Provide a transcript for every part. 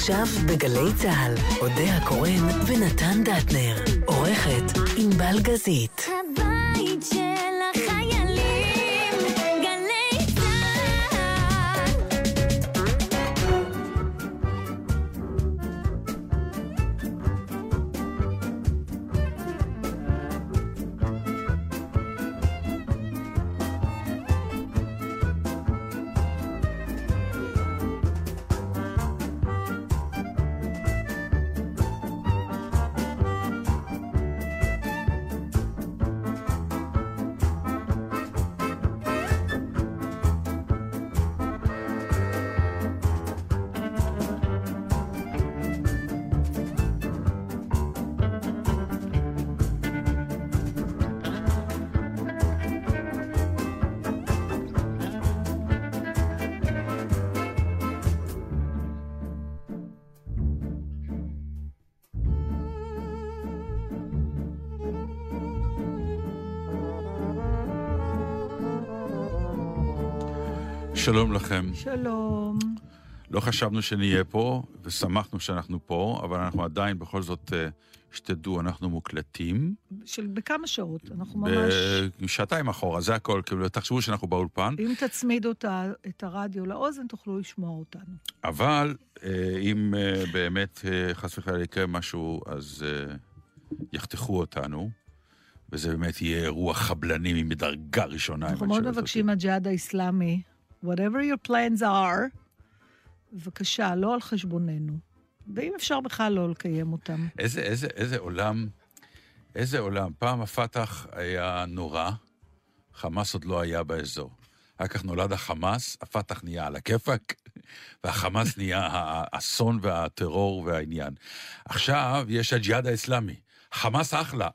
עכשיו בגלי צה"ל, אודה הקורן ונתן דטנר. עורכת ענבל גזית. הבית של שלום לכם. שלום. לא חשבנו שנהיה פה, ושמחנו שאנחנו פה, אבל אנחנו עדיין, בכל זאת, אה, שתדעו, אנחנו מוקלטים. של בכמה שעות? אנחנו ממש... בשעתיים אחורה, זה הכל, כאילו, תחשבו שאנחנו באולפן. אם תצמידו את הרדיו לאוזן, תוכלו לשמוע אותנו. אבל אה, אם אה, באמת חס וחלילה יקרה משהו, אז יחתכו אותנו, וזה באמת יהיה אירוע חבלני מדרגה ראשונה. אנחנו מאוד מבקשים מהג'יהאד האיסלאמי, whatever your plans are, בבקשה, לא על חשבוננו. ואם אפשר בכלל לא לקיים אותם. איזה, איזה, איזה עולם, איזה עולם. פעם הפת"ח היה נורא, חמאס עוד לא היה באזור. אחר כך נולד החמאס, הפת"ח נהיה על הכיפאק, והחמאס נהיה האסון והטרור והעניין. עכשיו יש הג'יהאד האסלאמי. חמאס אחלה.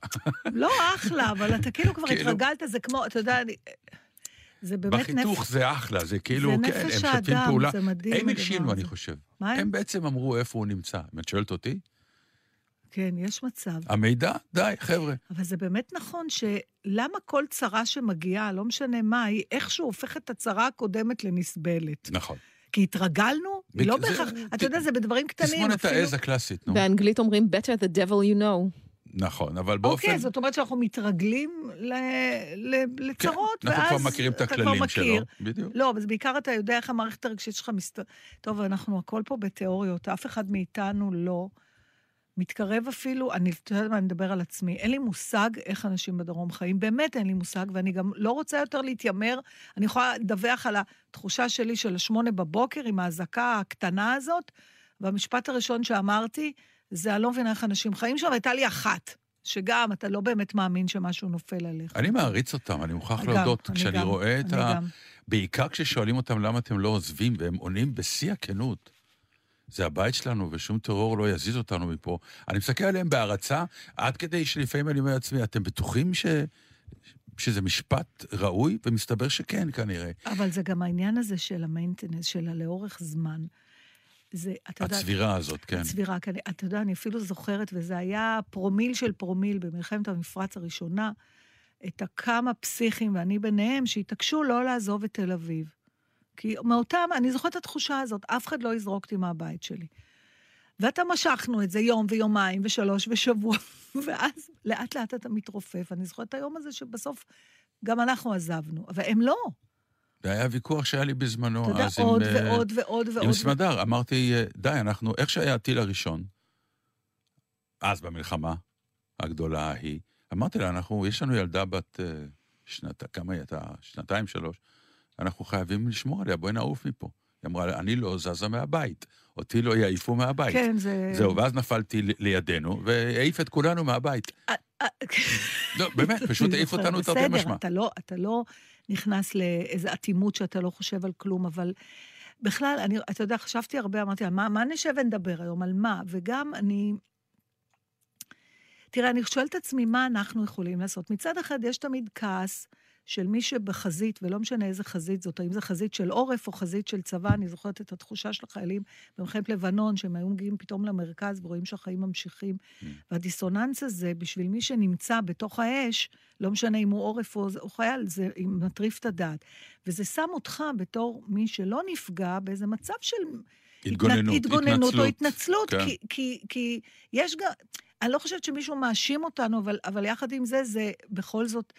לא אחלה, אבל אתה כאילו כבר כאילו- התרגלת, זה כמו, אתה יודע, אני- זה באמת בחיתוך נפש... זה אחלה, זה כאילו, זה כן, נפש הם משתפים האדם, פעולה. זה מדהים הם הדבר הלשינו, הזה. אני חושב. מה הם? הם בעצם אמרו איפה הוא נמצא. אם את שואלת אותי, כן, יש מצב. המידע, די, חבר'ה. אבל זה באמת נכון שלמה כל צרה שמגיעה, לא משנה מה, היא איכשהו הופכת את הצרה הקודמת לנסבלת. נכון. כי התרגלנו, בג- לא זה- בהכרח, אתה יודע, זה בדברים קטנים. תסמונת אפילו- העז הקלאסית, נו. באנגלית אומרים better the devil you know. נכון, אבל באופן... אוקיי, זאת אומרת שאנחנו מתרגלים ל- ל- לצרות, כן, אנחנו ואז כבר מכירים את הכללים שלו. בדיוק. לא, אבל בעיקר אתה יודע איך המערכת הרגשית שלך מסת... טוב, אנחנו הכל פה בתיאוריות, אף אחד מאיתנו לא מתקרב אפילו, אני, אתה יודע מה, אני מדבר על עצמי, אין לי מושג איך אנשים בדרום חיים, באמת אין לי מושג, ואני גם לא רוצה יותר להתיימר, אני יכולה לדווח על התחושה שלי של השמונה בבוקר עם האזעקה הקטנה הזאת, והמשפט הראשון שאמרתי, זה אני לא מבינה איך אנשים חיים שם, הייתה לי אחת, שגם אתה לא באמת מאמין שמשהו נופל עליך. אני מעריץ אותם, אני מוכרח גם, להודות. אני כשאני גם, רואה את ה... גם. בעיקר כששואלים אותם למה אתם לא עוזבים, והם עונים בשיא הכנות. זה הבית שלנו, ושום טרור לא יזיז אותנו מפה. אני מסתכל עליהם בהערצה, עד כדי שלפעמים אני אומר לעצמי, אתם בטוחים ש... שזה משפט ראוי? ומסתבר שכן, כנראה. אבל זה גם העניין הזה של ה maintenance, של הלאורך זמן. זה, אתה יודע... הצבירה הזאת, כן. צבירה, כי אני- אתה יודע, אני אפילו זוכרת, וזה היה פרומיל של פרומיל במלחמת המפרץ הראשונה, את הכמה פסיכים, ואני ביניהם, שהתעקשו לא לעזוב את תל אביב. כי מאותם, אני זוכרת את התחושה הזאת, אף אחד לא יזרוק אותי מהבית שלי. ואתה משכנו את זה יום ויומיים ושלוש ושבוע, ואז לאט לאט אתה מתרופף. אני זוכרת את היום הזה שבסוף גם אנחנו עזבנו, אבל הם לא. זה היה ויכוח שהיה לי בזמנו, אתה יודע, עוד עם, ועוד ועוד ועוד. עם סמדר, אמרתי, די, אנחנו, איך שהיה הטיל הראשון, אז במלחמה הגדולה ההיא, אמרתי לה, אנחנו, יש לנו ילדה בת אה, שנת, כמה היא הייתה? שנתיים, שלוש. אנחנו חייבים לשמור עליה, בואי נעוף מפה. היא אמרה, אני לא זזה מהבית, אותי לא יעיפו מהבית. כן, זה... זהו, ואז נפלתי לידינו, והעיף את כולנו מהבית. אה, אה, לא, באמת, פשוט העיף. אותנו תרתי משמע. בסדר, אתה לא, אתה לא נכנס לאיזו אטימות שאתה לא חושב על כלום, אבל בכלל, אני, אתה יודע, חשבתי הרבה, אמרתי, מה, מה נשב ונדבר היום, על מה? וגם אני... תראה, אני שואלת את עצמי, מה אנחנו יכולים לעשות? מצד אחד, יש תמיד כעס של מי שבחזית, ולא משנה איזה חזית זאת, האם זו חזית של עורף או חזית של צבא, אני זוכרת את התחושה של החיילים במלחמת לבנון, שהם היו מגיעים פתאום למרכז ורואים שהחיים ממשיכים. Mm. והדיסוננס הזה, בשביל מי שנמצא בתוך האש, לא משנה אם הוא עורף או, או חייל, זה מטריף את הדעת. וזה שם אותך בתור מי שלא נפגע באיזה מצב של... התגוננות, התגוננות או התנצלות. התנצלות, כן. כי, כי, כי יש גם... אני לא חושבת שמישהו מאשים אותנו, אבל, אבל יחד עם זה, זה בכל זאת...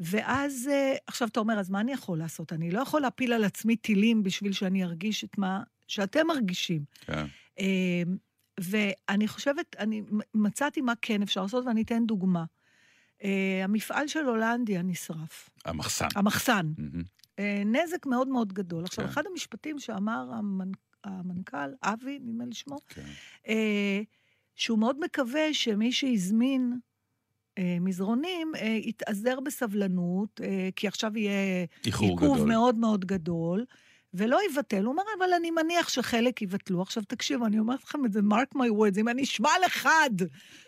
ואז, אה, עכשיו אתה אומר, אז מה אני יכול לעשות? אני לא יכול להפיל על עצמי טילים בשביל שאני ארגיש את מה שאתם מרגישים. כן. אה, ואני חושבת, אני מצאתי מה כן אפשר לעשות, ואני אתן דוגמה. אה, המפעל של הולנדיה נשרף, המחסן. המחסן. אה, נזק מאוד מאוד גדול. עכשיו, כן. אחד המשפטים שאמר המנ... המנכ"ל, אבי, נדמה לי שמו, כן. שהוא מאוד מקווה שמי שהזמין אה, מזרונים אה, יתאזר בסבלנות, אה, כי עכשיו יהיה עיכוב. מאוד מאוד גדול, ולא יבטל. הוא אומר, אבל אני מניח שחלק יבטלו. עכשיו, תקשיבו, אני אומרת לכם את זה, mark my words, אם אני אשמע על אחד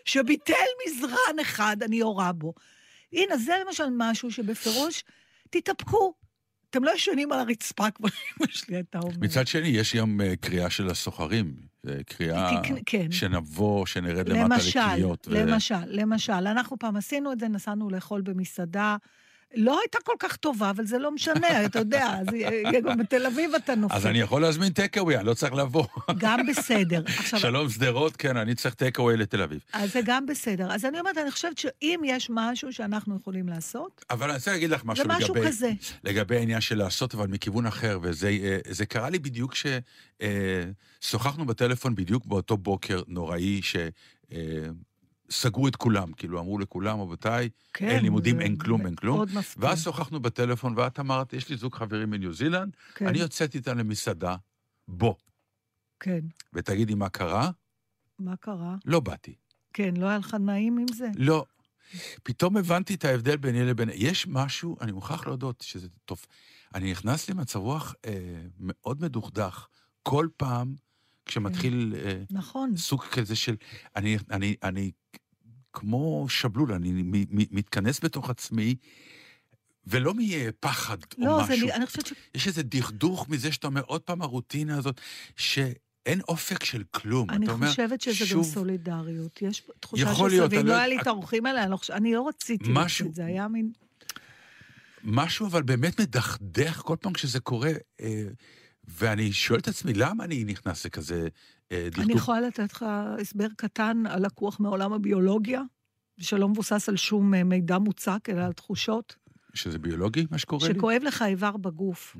שביטל מזרן אחד, אני יורה בו. הנה, זה למשל משהו שבפירוש, תתאפקו. אתם לא ישנים על הרצפה, כמו אמא שלי הייתה אומרת. מצד שני, יש גם אה, קריאה של הסוחרים. זה קריאה כן. שנבוא, שנרד למטה למשל, לקניות. ו- למשל, למשל, אנחנו פעם עשינו את זה, נסענו לאכול במסעדה. לא הייתה כל כך טובה, אבל זה לא משנה, אתה יודע, גם בתל אביב אתה נופל. אז אני יכול להזמין טקאווי, אני לא צריך לבוא. גם בסדר. עכשיו, שלום שדרות, כן, אני צריך טקאווי לתל אביב. אז זה גם בסדר. אז אני אומרת, אני חושבת שאם יש משהו שאנחנו יכולים לעשות, אבל אני רוצה להגיד לך זה משהו משהו לגבי... כזה. לגבי העניין של לעשות, אבל מכיוון אחר, וזה אה, זה קרה לי בדיוק כששוחחנו בטלפון בדיוק באותו בוקר נוראי, שסגרו את כולם, כאילו אמרו לכולם, רבותיי, כן. אין לימודים, זה אין כלום, אין כלום. מאוד מפתיע. ואז שוחחנו בטלפון, ואת אמרת, יש לי זוג חברים מניו זילנד, כן, אני יוצאת איתם למסעדה, בוא, כן. ותגידי מה קרה, מה קרה? לא באתי. כן, לא היה לך נעים עם זה? לא. פתאום הבנתי את ההבדל ביני לבין... יש משהו, אני מוכרח להודות שזה טוב. אני נכנס למצב רוח אה, מאוד מדוכדך כל פעם כשמתחיל אה, נכון. סוג כזה של... אני, אני, אני כמו שבלול, אני מתכנס בתוך עצמי, ולא מפחד או לא, זה, משהו. לי- אני חושבת ש... יש איזה דכדוך מזה שאתה אומר עוד פעם הרוטינה הזאת, שאין אופק של כלום. אני אתה אומר, חושבת שזה גם שוב, סולידריות. יש תחושה יכול של להיות, סביב. אני לא לא- היה לי את האורחים האלה, אני לא חוש- אני לא רציתי משהו- את זה, היה מין... משהו אבל באמת מדכדך כל פעם כשזה קורה, אה, ואני שואל את עצמי, למה אני נכנס לכזה אה, אני? יכולה לתת לך הסבר קטן הלקוח מעולם הביולוגיה, שלא מבוסס על שום אה, מידע מוצק, אלא על תחושות. שזה ביולוגי, מה שקורה לי? שכואב לך איבר בגוף, Mm.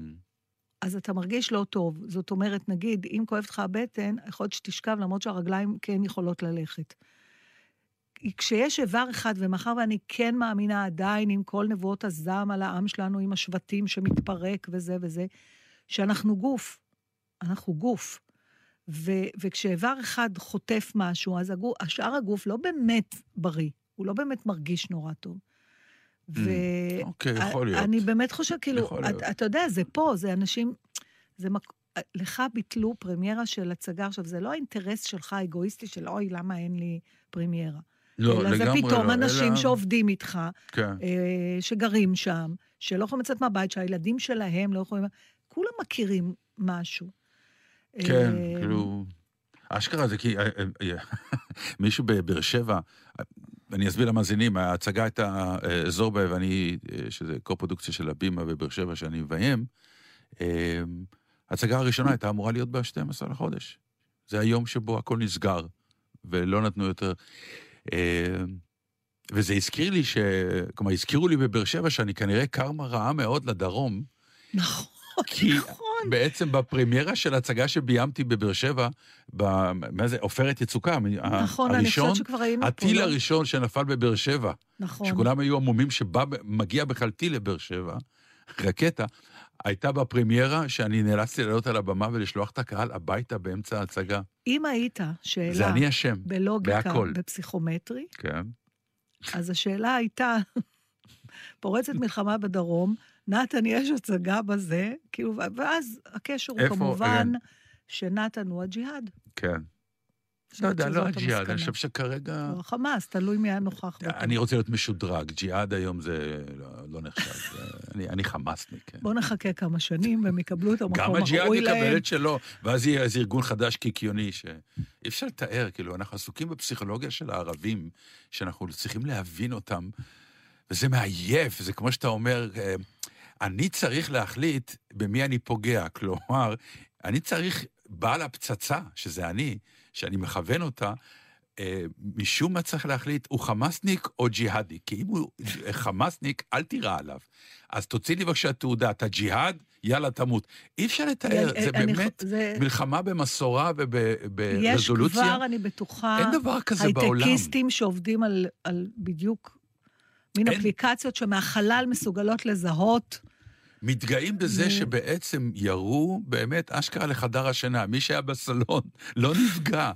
אז אתה מרגיש לא טוב. זאת אומרת, נגיד, אם כואבת לך הבטן, יכול להיות שתשכב למרות שהרגליים כן יכולות ללכת. כשיש איבר אחד, ומאחר ואני כן מאמינה עדיין עם כל נבואות הזעם על העם שלנו, עם השבטים שמתפרק וזה וזה, שאנחנו גוף. אנחנו גוף. ו- וכשאיבר אחד חוטף משהו, אז הגוף, השאר הגוף לא באמת בריא, הוא לא באמת מרגיש נורא טוב. ו... אוקיי, יכול להיות. אני באמת חושבת, כאילו. אתה, אתה יודע, זה פה, זה אנשים... זה מק... לך ביטלו פרמיירה של הצגה. עכשיו, זה לא האינטרס שלך האגואיסטי של אוי, למה אין לי פרמיירה. לא, אלא לגמרי זה פתאום לא, אנשים אלא- שעובדים איתך, כן. אה, שגרים שם, שלא יכולים לצאת מהבית, שהילדים שלהם לא יכולים... כולם מכירים משהו. כן, אה, כאילו... אשכרה זה כי... אה, אה, מישהו בבאר שבע, אני אסביר למאזינים, ההצגה הייתה אזור ב... ואני, שזה קו-פרודוקציה של הבימה בבאר שבע שאני מביים, ההצגה הראשונה הייתה אמורה להיות ב-12 לחודש. זה היום שבו הכל נסגר, ולא נתנו יותר... וזה הזכיר לי ש... כלומר, הזכירו לי בבאר שבע שאני כנראה קרמה רעה מאוד לדרום, נכון, כי נכון. בעצם בפרמיירה של הצגה שביימתי בבאר שבע, ב... מה זה, עופרת יצוקה, נכון, אני הראשון, חושבת שכבר היינו פה. הטיל לא? הראשון שנפל בבאר שבע, נכון. שכולם היו עמומים שמגיע בכלל טיל לבאר שבע, רקטה, הייתה בפרמיירה שאני נאלצתי לעלות על הבמה ולשלוח את הקהל הביתה באמצע ההצגה. אם היית שאלה זה אני אשם, בלוגיקה, בהכל. בפסיכומטרי, כן. אז השאלה הייתה, פורצת מלחמה בדרום, נתן, יש הצגה בזה, כאילו, ואז הקשר הוא איפה? כמובן כן. שנתן הוא הג'יהאד. כן. לא יודע, לא הג'יהאד, אני. חושב שכרגע... או החמאס, תלוי מי היה נוכח. אני רוצה להיות משודרג, ג'יהאד היום זה לא, לא נחשב, אני, חמאסניק. כן. בוא נחכה כמה שנים והם יקבלו את גם המקום הג'יהאד הראוי יקבל להם. את שלו, ואז יהיה איזה ארגון חדש קיקיוני, שאי אפשר לתאר, כאילו, אנחנו עסוקים בפסיכולוגיה של הערבים, שאנחנו צריכים להבין אותם, וזה מעייף, זה כמו שאתה אומר, אה, אני צריך להחליט במי אני פוגע, כלומר, אני צריך, בעל הפצצה, שזה אני, שאני מכוון אותה, אה, משום מה צריך להחליט, הוא חמאסניק או ג'יהאדי? כי אם הוא חמאסניק, אל תירא עליו. אז תוציא לי בבקשה תעודה, אתה ג'יהאד, יאללה, תמות. אי אפשר לתאר, אני- זה אני- באמת זה- מלחמה במסורה יש וברזולוציה. כבר, אני בטוחה, אין דבר כזה בעולם. הייטקיסטים שעובדים על, על בדיוק מין אין. אפליקציות שמהחלל מסוגלות לזהות. מתגאים בזה ו- שבעצם ירו באמת אשכרה לחדר השינה. מי שהיה בסלון לא נפגע.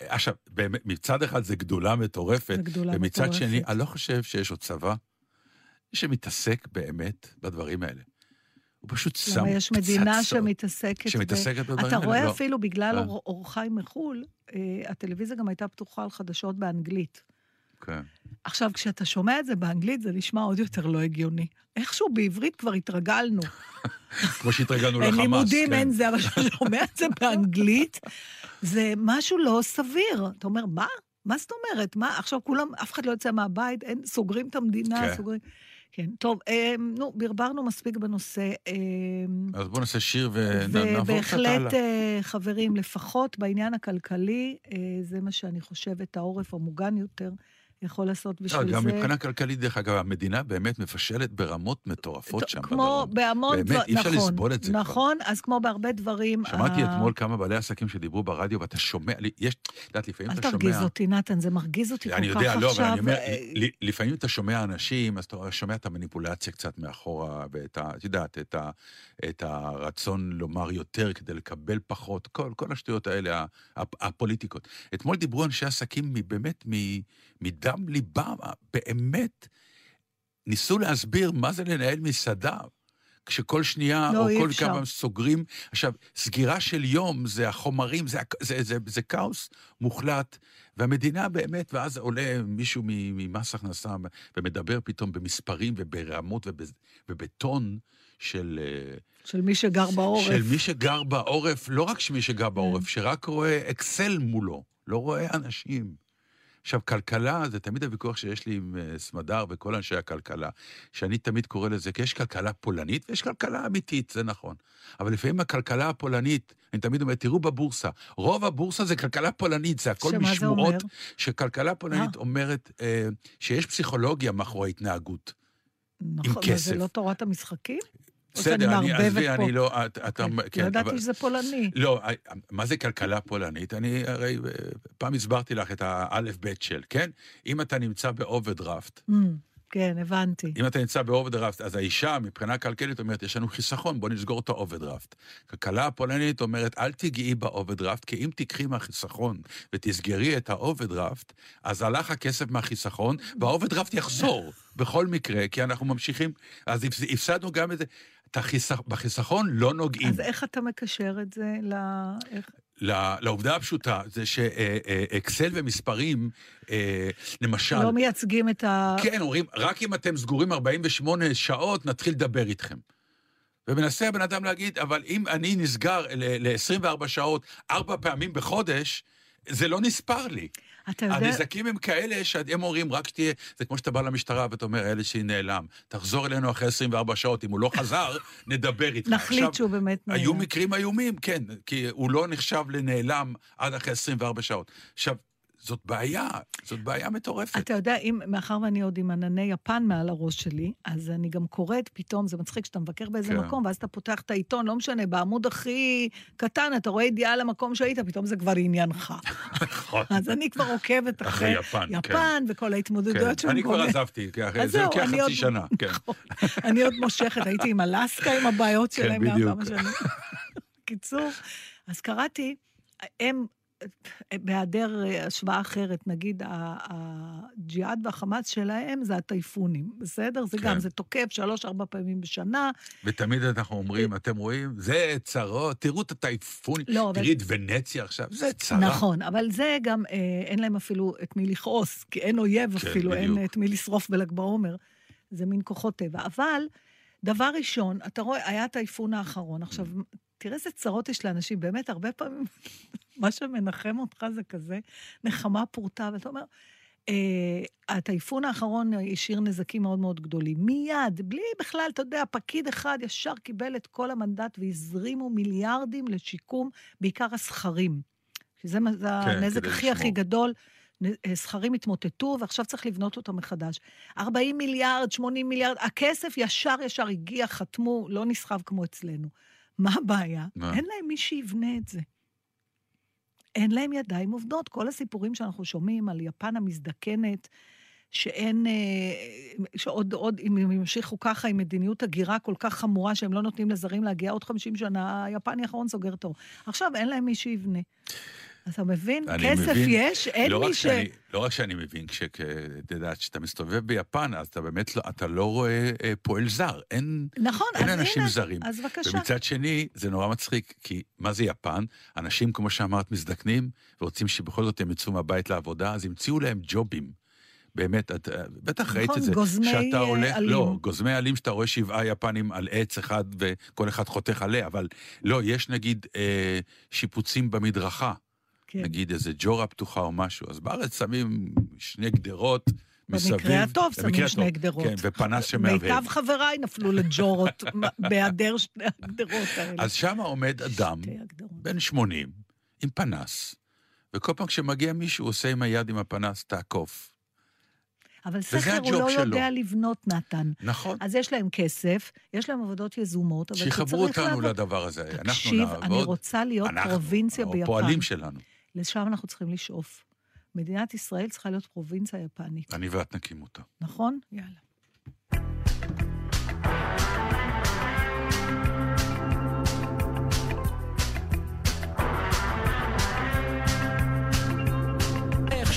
עכשיו, באמת, מצד אחד זה גדולה מטורפת, גדולה ומצד מטורפת. שני, אני לא חושב שיש עוד צבא שמתעסק באמת בדברים האלה. הוא פשוט שם למה יש מדינה פצצות שמתעסקת... ב- שמתעסקת בדברים האלה. אתה רואה לא. אפילו בגלל אה. אור- אורחי מחו"ל, אה, הטלוויזיה גם הייתה פתוחה על חדשות באנגלית. כן. עכשיו, כשאתה שומע את זה באנגלית, זה נשמע עוד יותר לא הגיוני. איכשהו בעברית כבר התרגלנו. כמו שהתרגלנו אין לחמאס. לימודים, כן. אין זה, אבל כשאתה שומע את זה באנגלית, זה משהו לא סביר. אתה אומר, מה? מה זאת אומרת? מה, עכשיו כולם, אף אחד לא יוצא מהבית, אין, סוגרים את המדינה, כן. סוגרים... כן, טוב, אה, נו, ברברנו מספיק בנושא. אה, אז בואו נעשה שיר ונעבור קצת ובהחלט, הלאה. אה, חברים, לפחות בעניין הכלכלי, אה, זה מה שאני חושבת, העורף המוגן יותר יכול לעשות לא, בשביל גם זה. מבחינה כלכלית, דרך אגב, המדינה באמת מפשלת ברמות מטורפות שם כמו בדרום. בהמון באמת, דברים, אי אפשר נכון, לסבול את זה כבר. נכון, אז כמו בהרבה דברים... שמעתי ה- אתמול כמה בעלי עסקים שדיברו ברדיו, ואתה שומע, לי- יש, את יודעת, לפעמים אל אתה שומע... תרגיז אותי, נתן, זה מרגיז אותי כל כך אני עכשיו. יודע, לא, אבל אני אומר, אה, לפעמים אתה שומע אנשים, אז אתה שומע את המניפולציה קצת מאחורה, ואת ה... את יודעת, את, ה, את הרצון לומר יותר כדי לקבל פחות, כל, כל השטויות האלה, הפוליטיקות. אתמול דיברו אנשי עסקים באמת מ- מדם ליבם, באמת ניסו להסביר מה זה לנהל מסעדה. כשכל שנייה, לא, או כל אפשר. כמה סוגרים. עכשיו, סגירה של יום, זה החומרים, זה, הכ- זה, זה, זה כאוס מוחלט, והמדינה באמת, ואז עולה מישהו ממס הכנסה ומדבר פתאום במספרים וברמות וב, ובטון של, אה, של מי שגר בעורף. של מי שגר בעורף, לא רק מי שגר כן. בעורף, שרק רואה אקסל מולו, לא רואה אנשים. עכשיו, כלכלה, זה תמיד הוויכוח שיש לי עם אה, סמדר וכל אנשי הכלכלה, שאני תמיד קורא לזה, כי יש כלכלה פולנית ויש כלכלה אמיתית, זה נכון. אבל לפעמים הכלכלה הפולנית, אני תמיד אומר, תראו בבורסה, רוב הבורסה זה כלכלה פולנית, זה הכל זה משמועות, אומר? שכלכלה פולנית אה. אומרת אה, שיש פסיכולוגיה מאחורי ההתנהגות. נכון, מה, כסף. זה לא תורת המשחקים? בסדר, אני, עזבי? אני לא, את- אתה, כן, כן, לא ידעתי אבל- שזה פולני. לא, מה זה כלכלה פולנית? אני הרי אה, פעם הסברתי לך את האלף-בית של, כן? אם אתה נמצא באוברדרפט, Mm, כן, הבנתי. אם אתה נמצא באוברדרפט, אז האישה מבחינה כלכלית אומרת, יש לנו חיסכון, בוא נסגור את האוברדרפט. כלכלה הפולנית אומרת, אל תיגעי באוברדרפט, כי אם תיקחי מהחיסכון ותסגרי את האוברדרפט, אז הלך הכסף מהחיסכון, והאוברדרפט יחזור בכל מקרה, כי אנחנו ממשיכים, אז הפס- הפסדנו גם את זה. החיסכ... בחיסכון לא נוגעים. אז איך אתה מקשר את זה ל... איך... לעובדה הפשוטה, זה שאקסל ומספרים, אה, למשל, לא מייצגים את ה... כן, אומרים, רק אם אתם סגורים 48 שעות, נתחיל לדבר איתכם. ומנסה הבן אדם להגיד, אבל אם אני נסגר ל-24 שעות ארבע פעמים בחודש, זה לא נספר לי. אתה יודע... הנזקים הם כאלה שהם אומרים, רק שתהיה, זה כמו שאתה בא למשטרה ואתה אומר, הילד שלי נעלם. תחזור אלינו אחרי 24 שעות, אם הוא לא חזר, נדבר איתך. נחליט עכשיו, שהוא באמת נעלם. היו מקרים איומים, כן, כי הוא לא נחשב לנעלם עד אחרי 24 שעות. עכשיו, זאת בעיה, זאת בעיה מטורפת. אתה יודע, אם, מאחר ואני עוד עם ענני יפן מעל הראש שלי, אז אני גם קוראת פתאום, זה מצחיק שאתה מבקר באיזה כן. מקום, ואז אתה פותח את העיתון, לא משנה, בעמוד הכי קטן, אתה רואה ידיעה על המקום שהיית, פתאום זה כבר עניינך. נכון. אז אני כבר עוקבת אחרי אחרי יפן, כן. יפן וכל ההתמודדויות כן. אני כבר. עזבתי, זה לוקח אני עוד- חצי שנה, כן. נכון. אני עוד מושכת, הייתי עם אלסקה, עם הבעיות כן, שלהם גם בדיוק. קיצור, אז קראתי, הם בהיעדר אה, השוואה אחרת, נגיד הג'יהאד והחמאס שלהם זה הטייפונים, בסדר? זה כן. גם, זה תוקף שלוש-ארבע פעמים בשנה. ותמיד אנחנו אומרים, אתם רואים, זה צרות, תראו את הטייפון, לא, אבל- תראי את ונציה עכשיו, זה צרה. נכון, אבל זה גם, אה, אין להם אפילו את מי לכעוס, כי אין אויב כן, אפילו, אין בדיוק. את מי לשרוף בל"ג בעומר. זה מין כוחות טבע. אבל, דבר ראשון, אתה רואה, היה הטייפון האחרון. עכשיו, תראה איזה צרות יש לאנשים, באמת, הרבה פעמים, מה שמנחם אותך זה כזה נחמה פורתא, ואתה אומר, אה, הטייפון האחרון השאיר נזקים מאוד מאוד גדולים. מיד, בלי בכלל, אתה יודע, פקיד אחד ישר קיבל את כל המנדט והזרימו מיליארדים לשיקום, בעיקר הסכרים. שזה זה הנזק הכי הכי. גדול. אה, סכרים התמוטטו, ועכשיו צריך לבנות אותם מחדש. 40 מיליארד, 80 מיליארד, הכסף ישר ישר הגיע, חתמו, לא נסחב כמו אצלנו. מה הבעיה? מה? אין להם מי שיבנה את זה. אין להם ידיים עובדות. כל הסיפורים שאנחנו שומעים על יפן המזדקנת, שאין, אה, שעוד, עוד, אם הם ימשיכו ככה עם מדיניות הגירה כל כך חמורה, שהם לא נותנים לזרים להגיע עוד 50 שנה, היפני האחרון סוגר תור. עכשיו אין להם מי שיבנה. אתה מבין? כסף מבין. יש, אין לא מי ש... שאני, לא רק שאני מבין, כשאת יודעת, כשאתה מסתובב ביפן, אז אתה באמת לא, אתה לא רואה אה, פועל זר. אין, נכון, אין אז אנשים הנה, זרים. אז בבקשה. ומצד שני, זה נורא מצחיק, כי מה זה יפן? אנשים, כמו שאמרת, מזדקנים, ורוצים שבכל זאת הם יצאו מהבית לעבודה, אז המציאו להם ג'ובים. באמת, את, אה, בטח ראית נכון, את זה. גוזמי, שאתה אה, הולך, עלים. לא, גוזמי עלים שאתה רואה שבעה יפנים על עץ אחד וכל אחד חותך עליה, אבל לא, יש נגיד אה, שיפוצים במדרכה. כן. נגיד איזה ג'ורה פתוחה או משהו, אז בארץ שמים שני גדרות מסביב. במקרה הטוב שמים שני גדרות. כן, ופנס שמהבהב. מיטב חבריי נפלו לג'ורות, בהיעדר שני הגדרות האלה. אז שם עומד אדם. בן 80, עם פנס, וכל פעם כשמגיע מישהו, הוא עושה עם היד עם הפנס, תעקוף. אבל סכר הוא לא שלו. יודע לבנות, נתן. נכון. אז יש להם כסף, יש להם עבודות יזומות, אבל אתה צריך שיחברו אותנו לעבוד. לדבר הזה. אנחנו תקשיב, אני נעבוד, רוצה להיות אנחנו, פרובינציה ביפן. הפועלים שלנו. לשם אנחנו צריכים לשאוף. מדינת ישראל צריכה להיות פרובינציה יפנית, אני ואת נקים אותה. נכון? יאללה.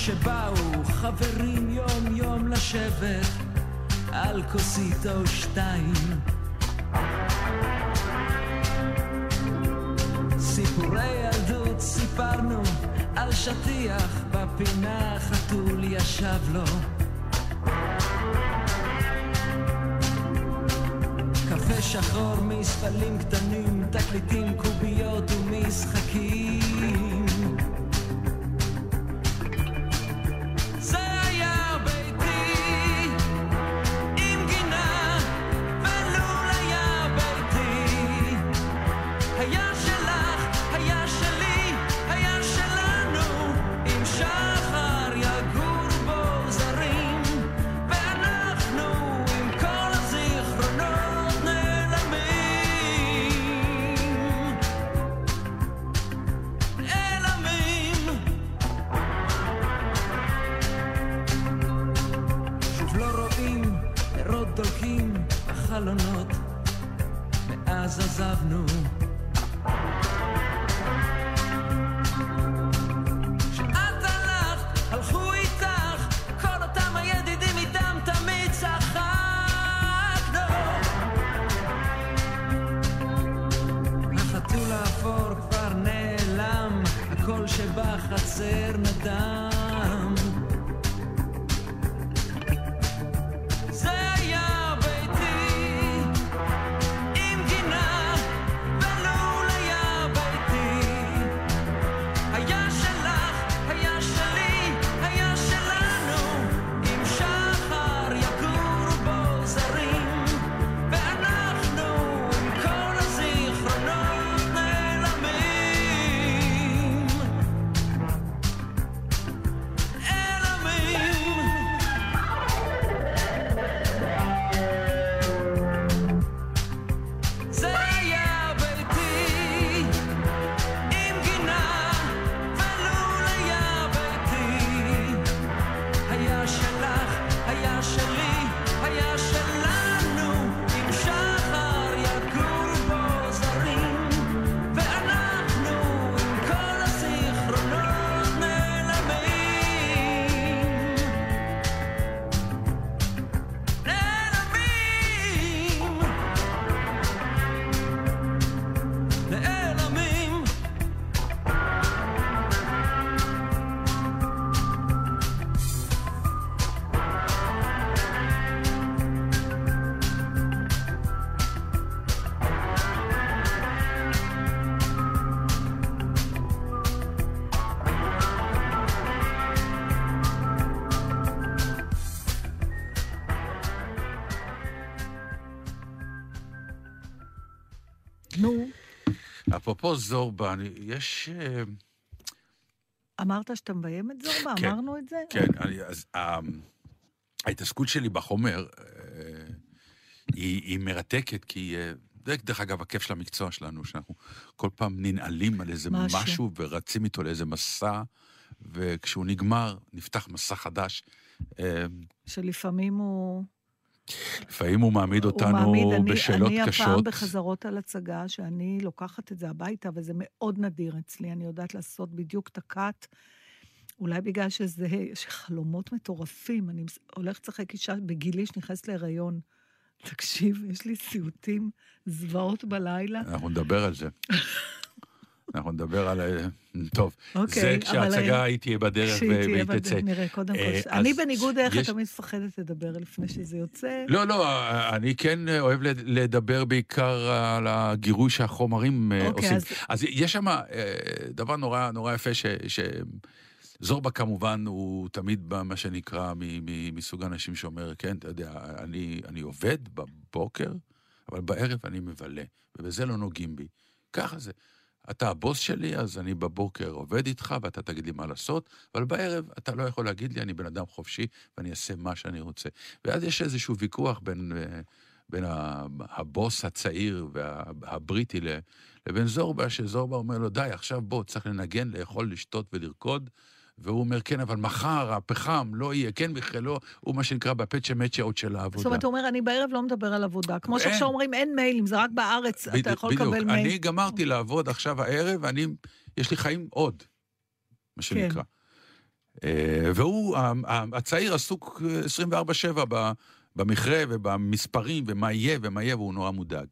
שבאו חברים יום יום לשבת על כוסית או שתיים סיפורי ילדות סיפרנו על שטיח בפינה חתול ישב לו. קפה שחור מספלים קטנים, תקליטים, קוביות ומשחקים דולקים בחלונות מאז עזבנו אפרופו זורבה, אני- יש... אה, אמרת שאתה מביים את זורבה? כן. אמרנו את זה? כן, אני, אז ה- ההתעסקות שלי בחומר אה, היא, היא מרתקת, כי... אה, זה, דרך אגב, הכיף של המקצוע שלנו, שאנחנו כל פעם ננעלים על איזה משהו. משהו, ורצים איתו לאיזה מסע, וכשהוא נגמר, נפתח מסע חדש. אה, שלפעמים הוא... לפעמים הוא מעמיד הוא אותנו מעמיד, אני, בשאלות אני קשות. הפעם בחזרות על הצגה, שאני לוקחת את זה הביתה, וזה מאוד נדיר אצלי, אני יודעת לעשות בדיוק את הקאט. אולי בגלל שזה, יש חלומות מטורפים. אני הולכת לשחק אישה בגילי שנכנסת להיריון. תקשיב, יש לי סיוטים, זוועות בלילה. אנחנו נדבר על זה. אנחנו נדבר על... אה, טוב, אוקיי, זה כשההצגה אה, היא תהיה בדרך כשהיא ו- תהיה והיא בד- תצא. נראה, קודם כל. אה, אני אז בניגוד אליך יש- תמיד מפחדת לדבר לפני שזה יוצא. לא, לא, אני כן אוהב לד- לדבר בעיקר על הגירוי שהחומרים אה, אוקיי, עושים. אז- יש שם אה, דבר נורא יפה, ש... זורבה כמובן הוא תמיד במה שנקרא מסוג האנשים שאומר, כן, אתה יודע, אני, אני עובד בבוקר, אבל בערב אני מבלה, ובזה לא נוגעים בי. ככה זה. אתה הבוס שלי, אז אני בבוקר עובד איתך, ואתה תגיד לי מה לעשות, אבל בערב אתה לא יכול להגיד לי, אני בן אדם חופשי, ואני אעשה מה שאני רוצה. ואז יש איזשהו ויכוח בין, אה, בין הבוס הצעיר והבריטי לבין זורבה, שזורבה אומר לו, די, עכשיו בוא, צריך לנגן, לאכול, לשתות ולרקוד. והוא אומר, כן, אבל מחר הפחם לא יהיה, כן, בכלל לא, הוא מה שנקרא בפצ'ה מצ'אות של העבודה. זאת אומרת, הוא אומר, אני בערב לא מדבר על עבודה. כמו. שעכשיו אומרים, אין מיילים, זה רק בארץ, אתה בדיוק, יכול לקבל בדיוק. מייל. אני גמרתי לעבוד עכשיו הערב, ואני, יש לי חיים עוד, מה שנקרא. אה, והוא, הצעיר עסוק אה, 24-7 ב- במכרה ובמספרים, ומה יהיה ומה יהיה, והוא נורא מודאג.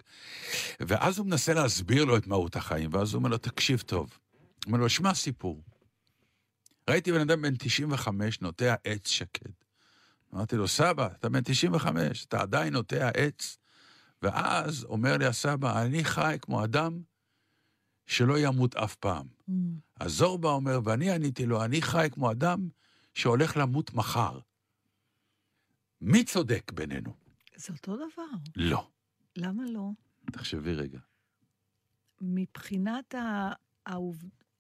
ואז הוא מנסה להסביר לו את מהות החיים, ואז הוא אומר לו, תקשיב טוב. הוא אומר לו, שמע סיפור. ראיתי בן אדם בן 95 נוטע עץ שקד. אמרתי לו, סבא, אתה בן 95, אתה עדיין נוטע עץ? ואז אומר לי הסבא, אני חי כמו אדם שלא ימות אף פעם. Mm. אז זורבה אומר, ואני עניתי לו, אני חי כמו אדם שהולך למות מחר. מי צודק בינינו? זה אותו דבר. לא. למה לא? תחשבי רגע. מבחינת ה...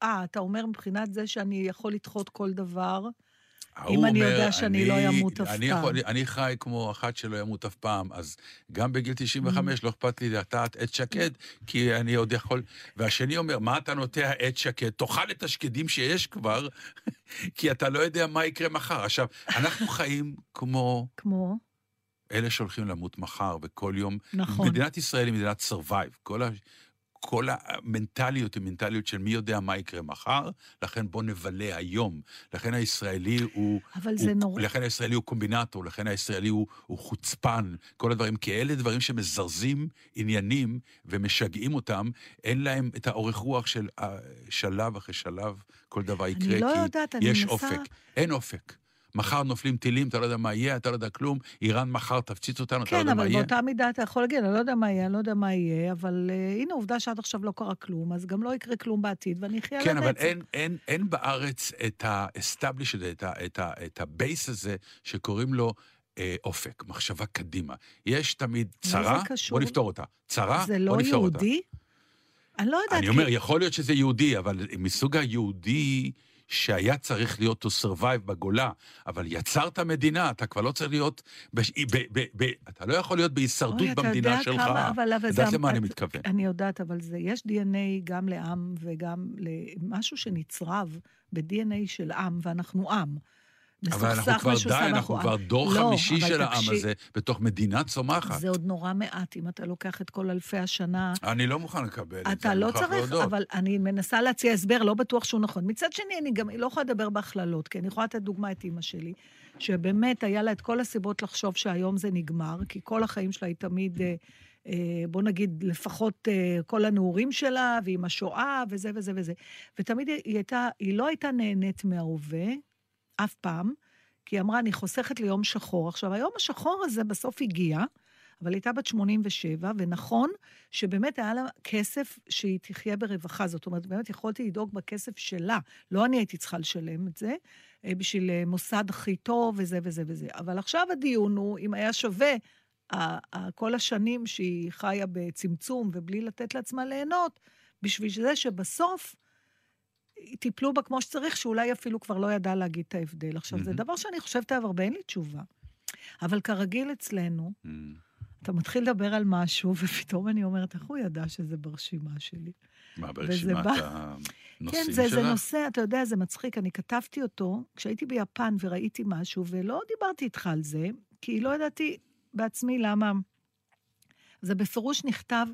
אה, אתה אומר מבחינת זה שאני יכול לדחות כל דבר, אני אומר, יודע שאני לא אמות אף אני פעם. יכול, אני חי כמו אחת שלא ימות אף פעם, אז גם בגיל 95 לא אכפת לי לטעת עץ שקד, כי אני עוד יכול... והשני אומר, מה אתה נוטע עץ שקד? תאכל את השקדים שיש כבר, כי אתה לא יודע מה יקרה מחר. עכשיו, אנחנו חיים כמו כמו, אלה שהולכים למות מחר, וכל יום... נכון. מדינת ישראל היא מדינת survive. כל, ה... כל המנטליות היא מנטליות של מי יודע מה יקרה מחר, לכן בוא נבלה היום. לכן הישראלי הוא... אבל הוא, זה נורא. לכן הישראלי הוא קומבינטור, לכן הישראלי הוא, הוא חוצפן, כל הדברים, כי אלה דברים שמזרזים עניינים ומשגעים אותם, אין להם את האורך רוח של אה, שלב אחרי שלב, כל דבר יקרה, לא כי יודעת, אני יש מנסה- אופק. אין אופק. מחר נופלים טילים, אתה לא יודע מה יהיה, אתה לא יודע כלום, איראן מחר תפציץ אותנו, אתה לא כן, יודע מה אבל יהיה. באותה מידה אתה יכול להגיד, אני לא יודע מה יהיה, אני לא יודע מה יהיה, אבל uh, הנה, עובדה שעד עכשיו לא קרה כלום, אז גם לא יקרה כלום בעתיד, ואני אחיה כן, לנצח. אבל אין, אין, אין בארץ את ה-establish הזה, את, ה, את, ה, את ה base הזה, שקוראים לו אה, אופק, מחשבה קדימה. יש תמיד צרה, זה? בוא נפתור אותה. צרה, זה לא בוא נפתור אותה. יהודי? אני לא יודעת. אני אומר, יכול להיות שזה יהודי, אבל מסוג היהודי שהיה צריך להיות to survive בגולה, אבל יצרת מדינה, אתה כבר לא צריך להיות... בש... ב... ב... ב... אתה לא יכול להיות בהישרדות אוי, אתה במדינה יודע שלך. כמה, אבל, אבל. יודעת למה אני מתכוון. אני יודעת, אבל זה, יש DNA גם לעם וגם למשהו שנצרב ב-DNA של עם, ואנחנו עם. אבל אנחנו מסוכסך, כבר משוסע, די, אנחנו. כבר דור לא, חמישי של העם תקשיב, הזה, בתוך מדינה צומחת. זה עוד נורא מעט, אם אתה לוקח את כל אלפי השנה. אני לא מוכן לקבל את זה, אתה לא צריך, להודות. אבל אני מנסה להציע הסבר, לא בטוח שהוא נכון. מצד שני, אני גם לא יכולה לדבר בהכללות, כי אני יכולה לתת דוגמה את אימא שלי, שבאמת היה לה את כל הסיבות לחשוב שהיום זה נגמר, כי כל החיים שלה היא תמיד, אה, אה, בוא נגיד, לפחות אה, כל הנעורים שלה, ועם השואה, וזה וזה וזה. ותמיד היא הייתה, היא לא הייתה נהנית מההווה, אף פעם, כי היא אמרה, אני חוסכת ליום שחור. עכשיו, היום השחור הזה בסוף הגיע, אבל הייתה בת 87, ונכון שבאמת היה לה כסף שהיא תחיה ברווחה. זאת אומרת, באמת יכולתי לדאוג בכסף שלה. לא אני הייתי צריכה לשלם את זה, אה, בשביל אה, מוסד הכי טוב וזה וזה וזה. אבל עכשיו הדיון הוא אם היה שווה כל השנים שהיא חיה בצמצום ובלי לתת לעצמה ליהנות, בשביל זה שבסוף טיפלו בה כמו שצריך, שאולי אפילו כבר לא ידעה להגיד את ההבדל. עכשיו, זה מהמם. דבר שאני חושבת עליו הרבה, אין לי תשובה. אבל כרגיל אצלנו, Mm. אתה מתחיל לדבר על משהו, ופתאום אני אומרת, איך הוא ידע שזה ברשימה שלי? מה, ברשימת בא- הנושאים כן, שלה? זה, זה נושא, אתה יודע, זה מצחיק. אני כתבתי אותו כשהייתי ביפן וראיתי משהו, ולא דיברתי איתך על זה, כי לא ידעתי בעצמי למה... זה בפירוש נכתב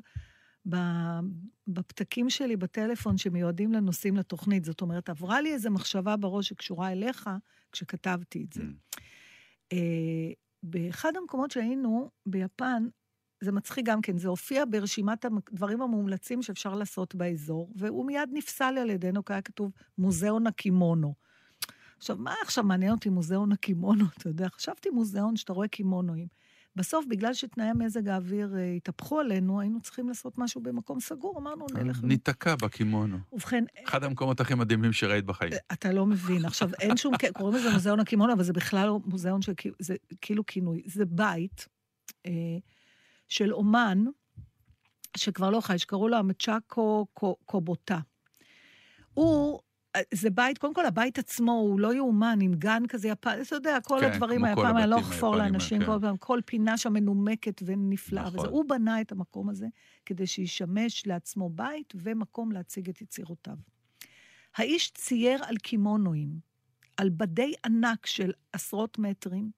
בפתקים שלי בטלפון שמיועדים לנושאים לתוכנית. זאת אומרת, עברה לי איזו מחשבה בראש שקשורה אליך כשכתבתי את זה. Mm. אה, באחד המקומות שהיינו, ביפן, זה מצחיק גם כן, זה הופיע ברשימת הדברים המומלצים שאפשר לעשות באזור, והוא מיד נפסל על ידינו, כי היה כתוב מוזיאון הקימונו. עכשיו, מה עכשיו מעניין אותי מוזיאון הקימונו, אתה יודע? חשבתי מוזיאון שאתה רואה קימונואים. בסוף, בגלל שתנאי מזג האוויר אה, התהפכו עלינו, היינו צריכים לעשות משהו במקום סגור, אמרנו, נלך... ניתקע בקימונו. ובכן, אחד המקומות הכי מדהימים שראית בחיים. אתה לא מבין. עכשיו, אין שום... קוראים לזה מוזיאון הקימונו, אבל זה בכלל לא מוזיאון של... זה כאילו כינוי. זה בית אה, של אומן, שכבר לא חי, שקראו לו המצ'אקו קו- קובוטה. הוא... אה, זה בית, קודם כל הבית עצמו הוא לא יאומן, עם גן כזה יפן, אתה יודע, כל כן, הדברים היפנים, אני לא אחפור לאנשים, כן. כל פעם, כל פינה שם מנומקת ונפלאה. נכון. וזה, הוא בנה את המקום הזה כדי שישמש לעצמו בית ומקום להציג את יצירותיו. האיש צייר על קימונואים, על בדי ענק של עשרות מטרים.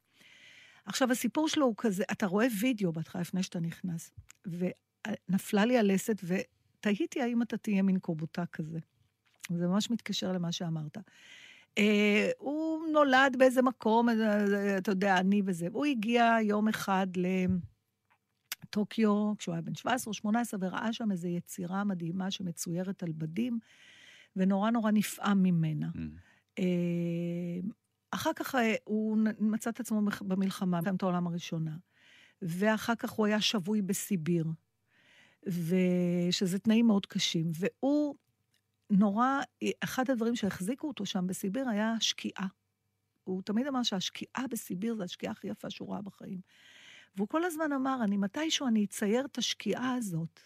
עכשיו, הסיפור שלו הוא כזה, אתה רואה וידאו בהתחלה לפני שאתה נכנס, ונפלה לי הלסת, ותהיתי האם אתה תהיה מין קובוטה כזה. זה ממש מתקשר למה שאמרת. אה, הוא נולד באיזה מקום, אה, אתה יודע, אני וזה. הוא הגיע יום אחד לטוקיו, כשהוא היה בן 17 או 18, וראה שם איזו יצירה מדהימה שמצוירת על בדים, ונורא נורא נפעם ממנה. Mm. אה, אחר כך אה, הוא מצא את עצמו במלחמה, במלחמת העולם הראשונה. ואחר כך הוא היה שבוי בסיביר, ושזה תנאים מאוד קשים. והוא נורא, אחד הדברים שהחזיקו אותו שם בסיביר היה שקיעה. הוא תמיד אמר שהשקיעה בסיביר זה השקיעה הכי יפה שהוא ראה בחיים. והוא כל הזמן אמר, אני מתישהו אני אצייר את השקיעה הזאת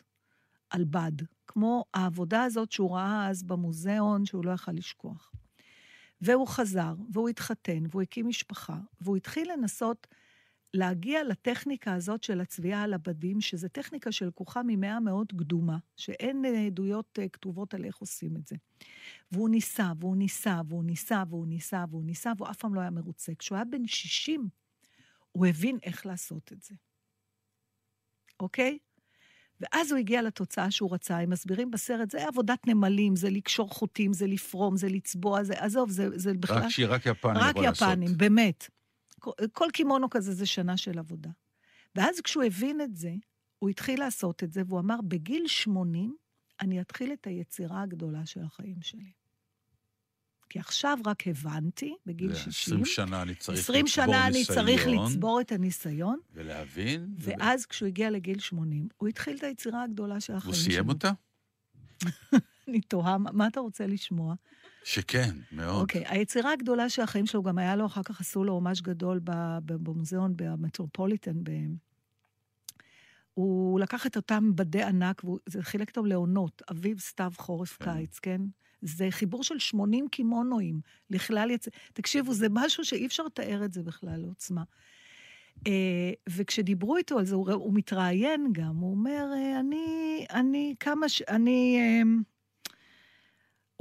על בד, כמו העבודה הזאת שהוא ראה אז במוזיאון, שהוא לא יכל לשכוח. והוא חזר, והוא התחתן, והוא הקים משפחה, והוא התחיל לנסות להגיע לטכניקה הזאת של הצביעה על הבדים, שזו טכניקה שלקוחה ממאה מאוד קדומה, שאין אה, עדויות אה, כתובות על איך עושים את זה. והוא ניסה, והוא ניסה, והוא ניסה, והוא ניסה, והוא ניסה, והוא אף פעם לא היה מרוצה. כשהוא היה בן 60, הוא הבין איך לעשות את זה. אוקיי? ואז הוא הגיע לתוצאה שהוא רצה. הם מסבירים בסרט, זה עבודת נמלים, זה לקשור חוטים, זה לפרום, זה לצבוע, זה, עזוב, זה, זה בכלל... רק שיר, רק יפני רק לעשות. יפנים, באמת. כל- קימונו כזה זה שנה של עבודה. ואז כשהוא הבין את זה, הוא התחיל לעשות את זה, והוא אמר, בגיל 80, אני אתחיל את היצירה הגדולה של החיים שלי. כי עכשיו רק הבנתי, בגיל זה 60, 20 שנה אני צריך 20 לצבור שנה אני צריך ניסיון לצבור את הניסיון, ולהבין. ו- ואז כשהוא הגיע לגיל 80, הוא התחיל את היצירה הגדולה של החיים הוא שלו. סיים אותה? אני תוהה, מה אתה רוצה לשמוע? שכן, מאוד. אוקיי, היצירה הגדולה של החיים שלו, גם היה לו, אחר כך עשו לו הומאז' גדול במוזיאון, במטרופוליטן. ב... הוא לקח את אותם בדי ענק, וזה חילק אותם לעונות, אביב, סתיו, חורף, כן. קיץ, כן? זה חיבור של 80 קימונואים לכלל יצ... תקשיבו, זה משהו שאי אפשר לתאר את זה בכלל לעוצמה. אה, וכשדיברו איתו על זה, הוא, הוא מתראיין גם, הוא אומר, אה, אני, אני כמה ש... אני...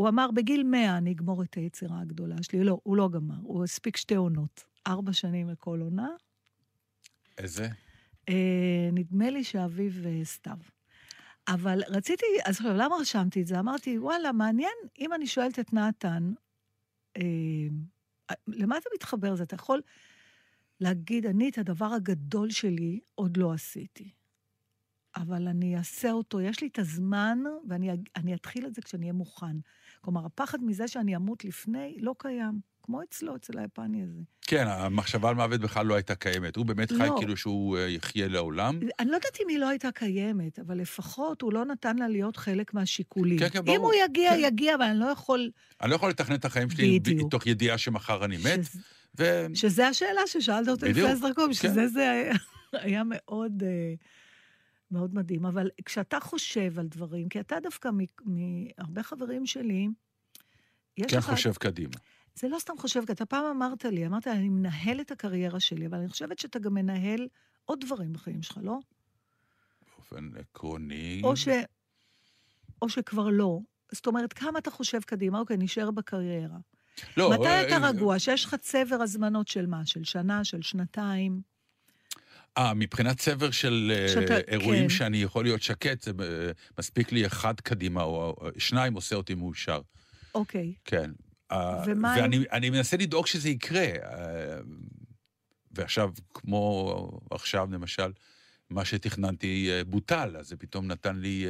אה, הוא אמר, בגיל 100 אני אגמור את היצירה הגדולה שלי. לא, הוא לא גמר, הוא הספיק שתי עונות. ארבע שנים לכל עונה. איזה? אה, נדמה לי שאביב וסתיו. אבל רציתי, אז עכשיו, למה רשמתי את זה? אמרתי, וואלה, מעניין אם אני שואלת את נתן, אה, למה אתה מתחבר לזה? אתה יכול להגיד, אני את הדבר הגדול שלי עוד לא עשיתי. אבל אני אעשה אותו, יש לי את הזמן, ואני אני אתחיל את זה כשאני אהיה מוכן. כלומר, הפחד מזה שאני אמות לפני לא קיים, כמו אצלו, אצל היפני הזה. כן, המחשבה על מוות בכלל לא הייתה קיימת. הוא באמת חי לא. כאילו שהוא אה, יחיה לעולם. אני לא יודעת אם היא לא הייתה קיימת, אבל לפחות הוא לא נתן לה להיות חלק מהשיקולים. כן, כן, אם ברור. הוא יגיע, כן. יגיע, אבל אני לא יכול... אני לא יכול לתכנן את החיים שלי בדיוק. מתוך ידיעה שמחר אני מת. שזה- ו... שזה השאלה ששאלת אותי לפני עשר דקות, כן. שזה זה... היה מאוד, אה, מאוד מדהים. אבל כשאתה חושב על דברים, כי אתה דווקא מ- מהרבה חברים שלי, יש כן לך... חושב קדימה. זה לא סתם חושב, כי אתה פעם אמרת לי, אמרת, אני מנהל את הקריירה שלי, אבל אני חושבת שאתה גם מנהל עוד דברים בחיים שלך, לא? באופן עקרוני. או, ש... או שכבר לא. זאת אומרת, כמה אתה חושב קדימה? אוקיי, נשאר בקריירה. לא, מתי אה, אתה אה, רגוע? שיש לך צבר הזמנות של מה? של שנה, של שנתיים? אה, מבחינת צבר של אה, שאתה- אירועים כן. שאני יכול להיות שקט, זה אה, מספיק לי אחד קדימה, או שניים עושה אותי מאושר. אוקיי. כן. אה, ומה ואני אני מנסה לדאוג שזה יקרה. ועכשיו, כמו עכשיו, למשל, מה שתכננתי בוטל, אז זה פתאום נתן לי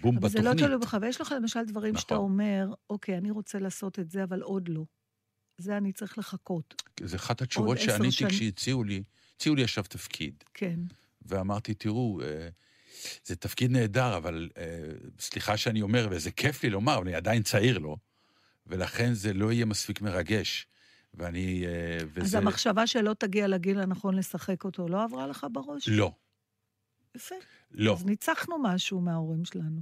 בום אבל בתוכנית. זה לא תלוי בך, ויש לך למשל דברים נכון. שאתה אומר, אוקיי, אני רוצה לעשות את זה, אבל עוד לא. זה אני צריך לחכות. זה אחת התשובות שעניתי. כשהציעו לי, הציעו לי עכשיו תפקיד. כן. ואמרתי, תראו, אה, זה תפקיד נהדר, אבל אה, סליחה שאני אומר, וזה כיף לי לומר, אבל אני עדיין צעיר לו, ולכן זה לא יהיה מספיק מרגש. ואני... אה, וזה... אז המחשבה שלא תגיע לגיל הנכון לשחק אותו, לא עברה לך בראש? לא, יפה. לא. אז ניצחנו משהו מההורים שלנו.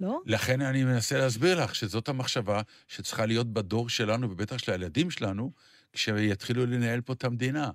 לא? לכן אני מנסה להסביר לך שזאת המחשבה שצריכה להיות בדור שלנו, ובטח של הילדים שלנו, כשיתחילו לנהל פה את המדינה.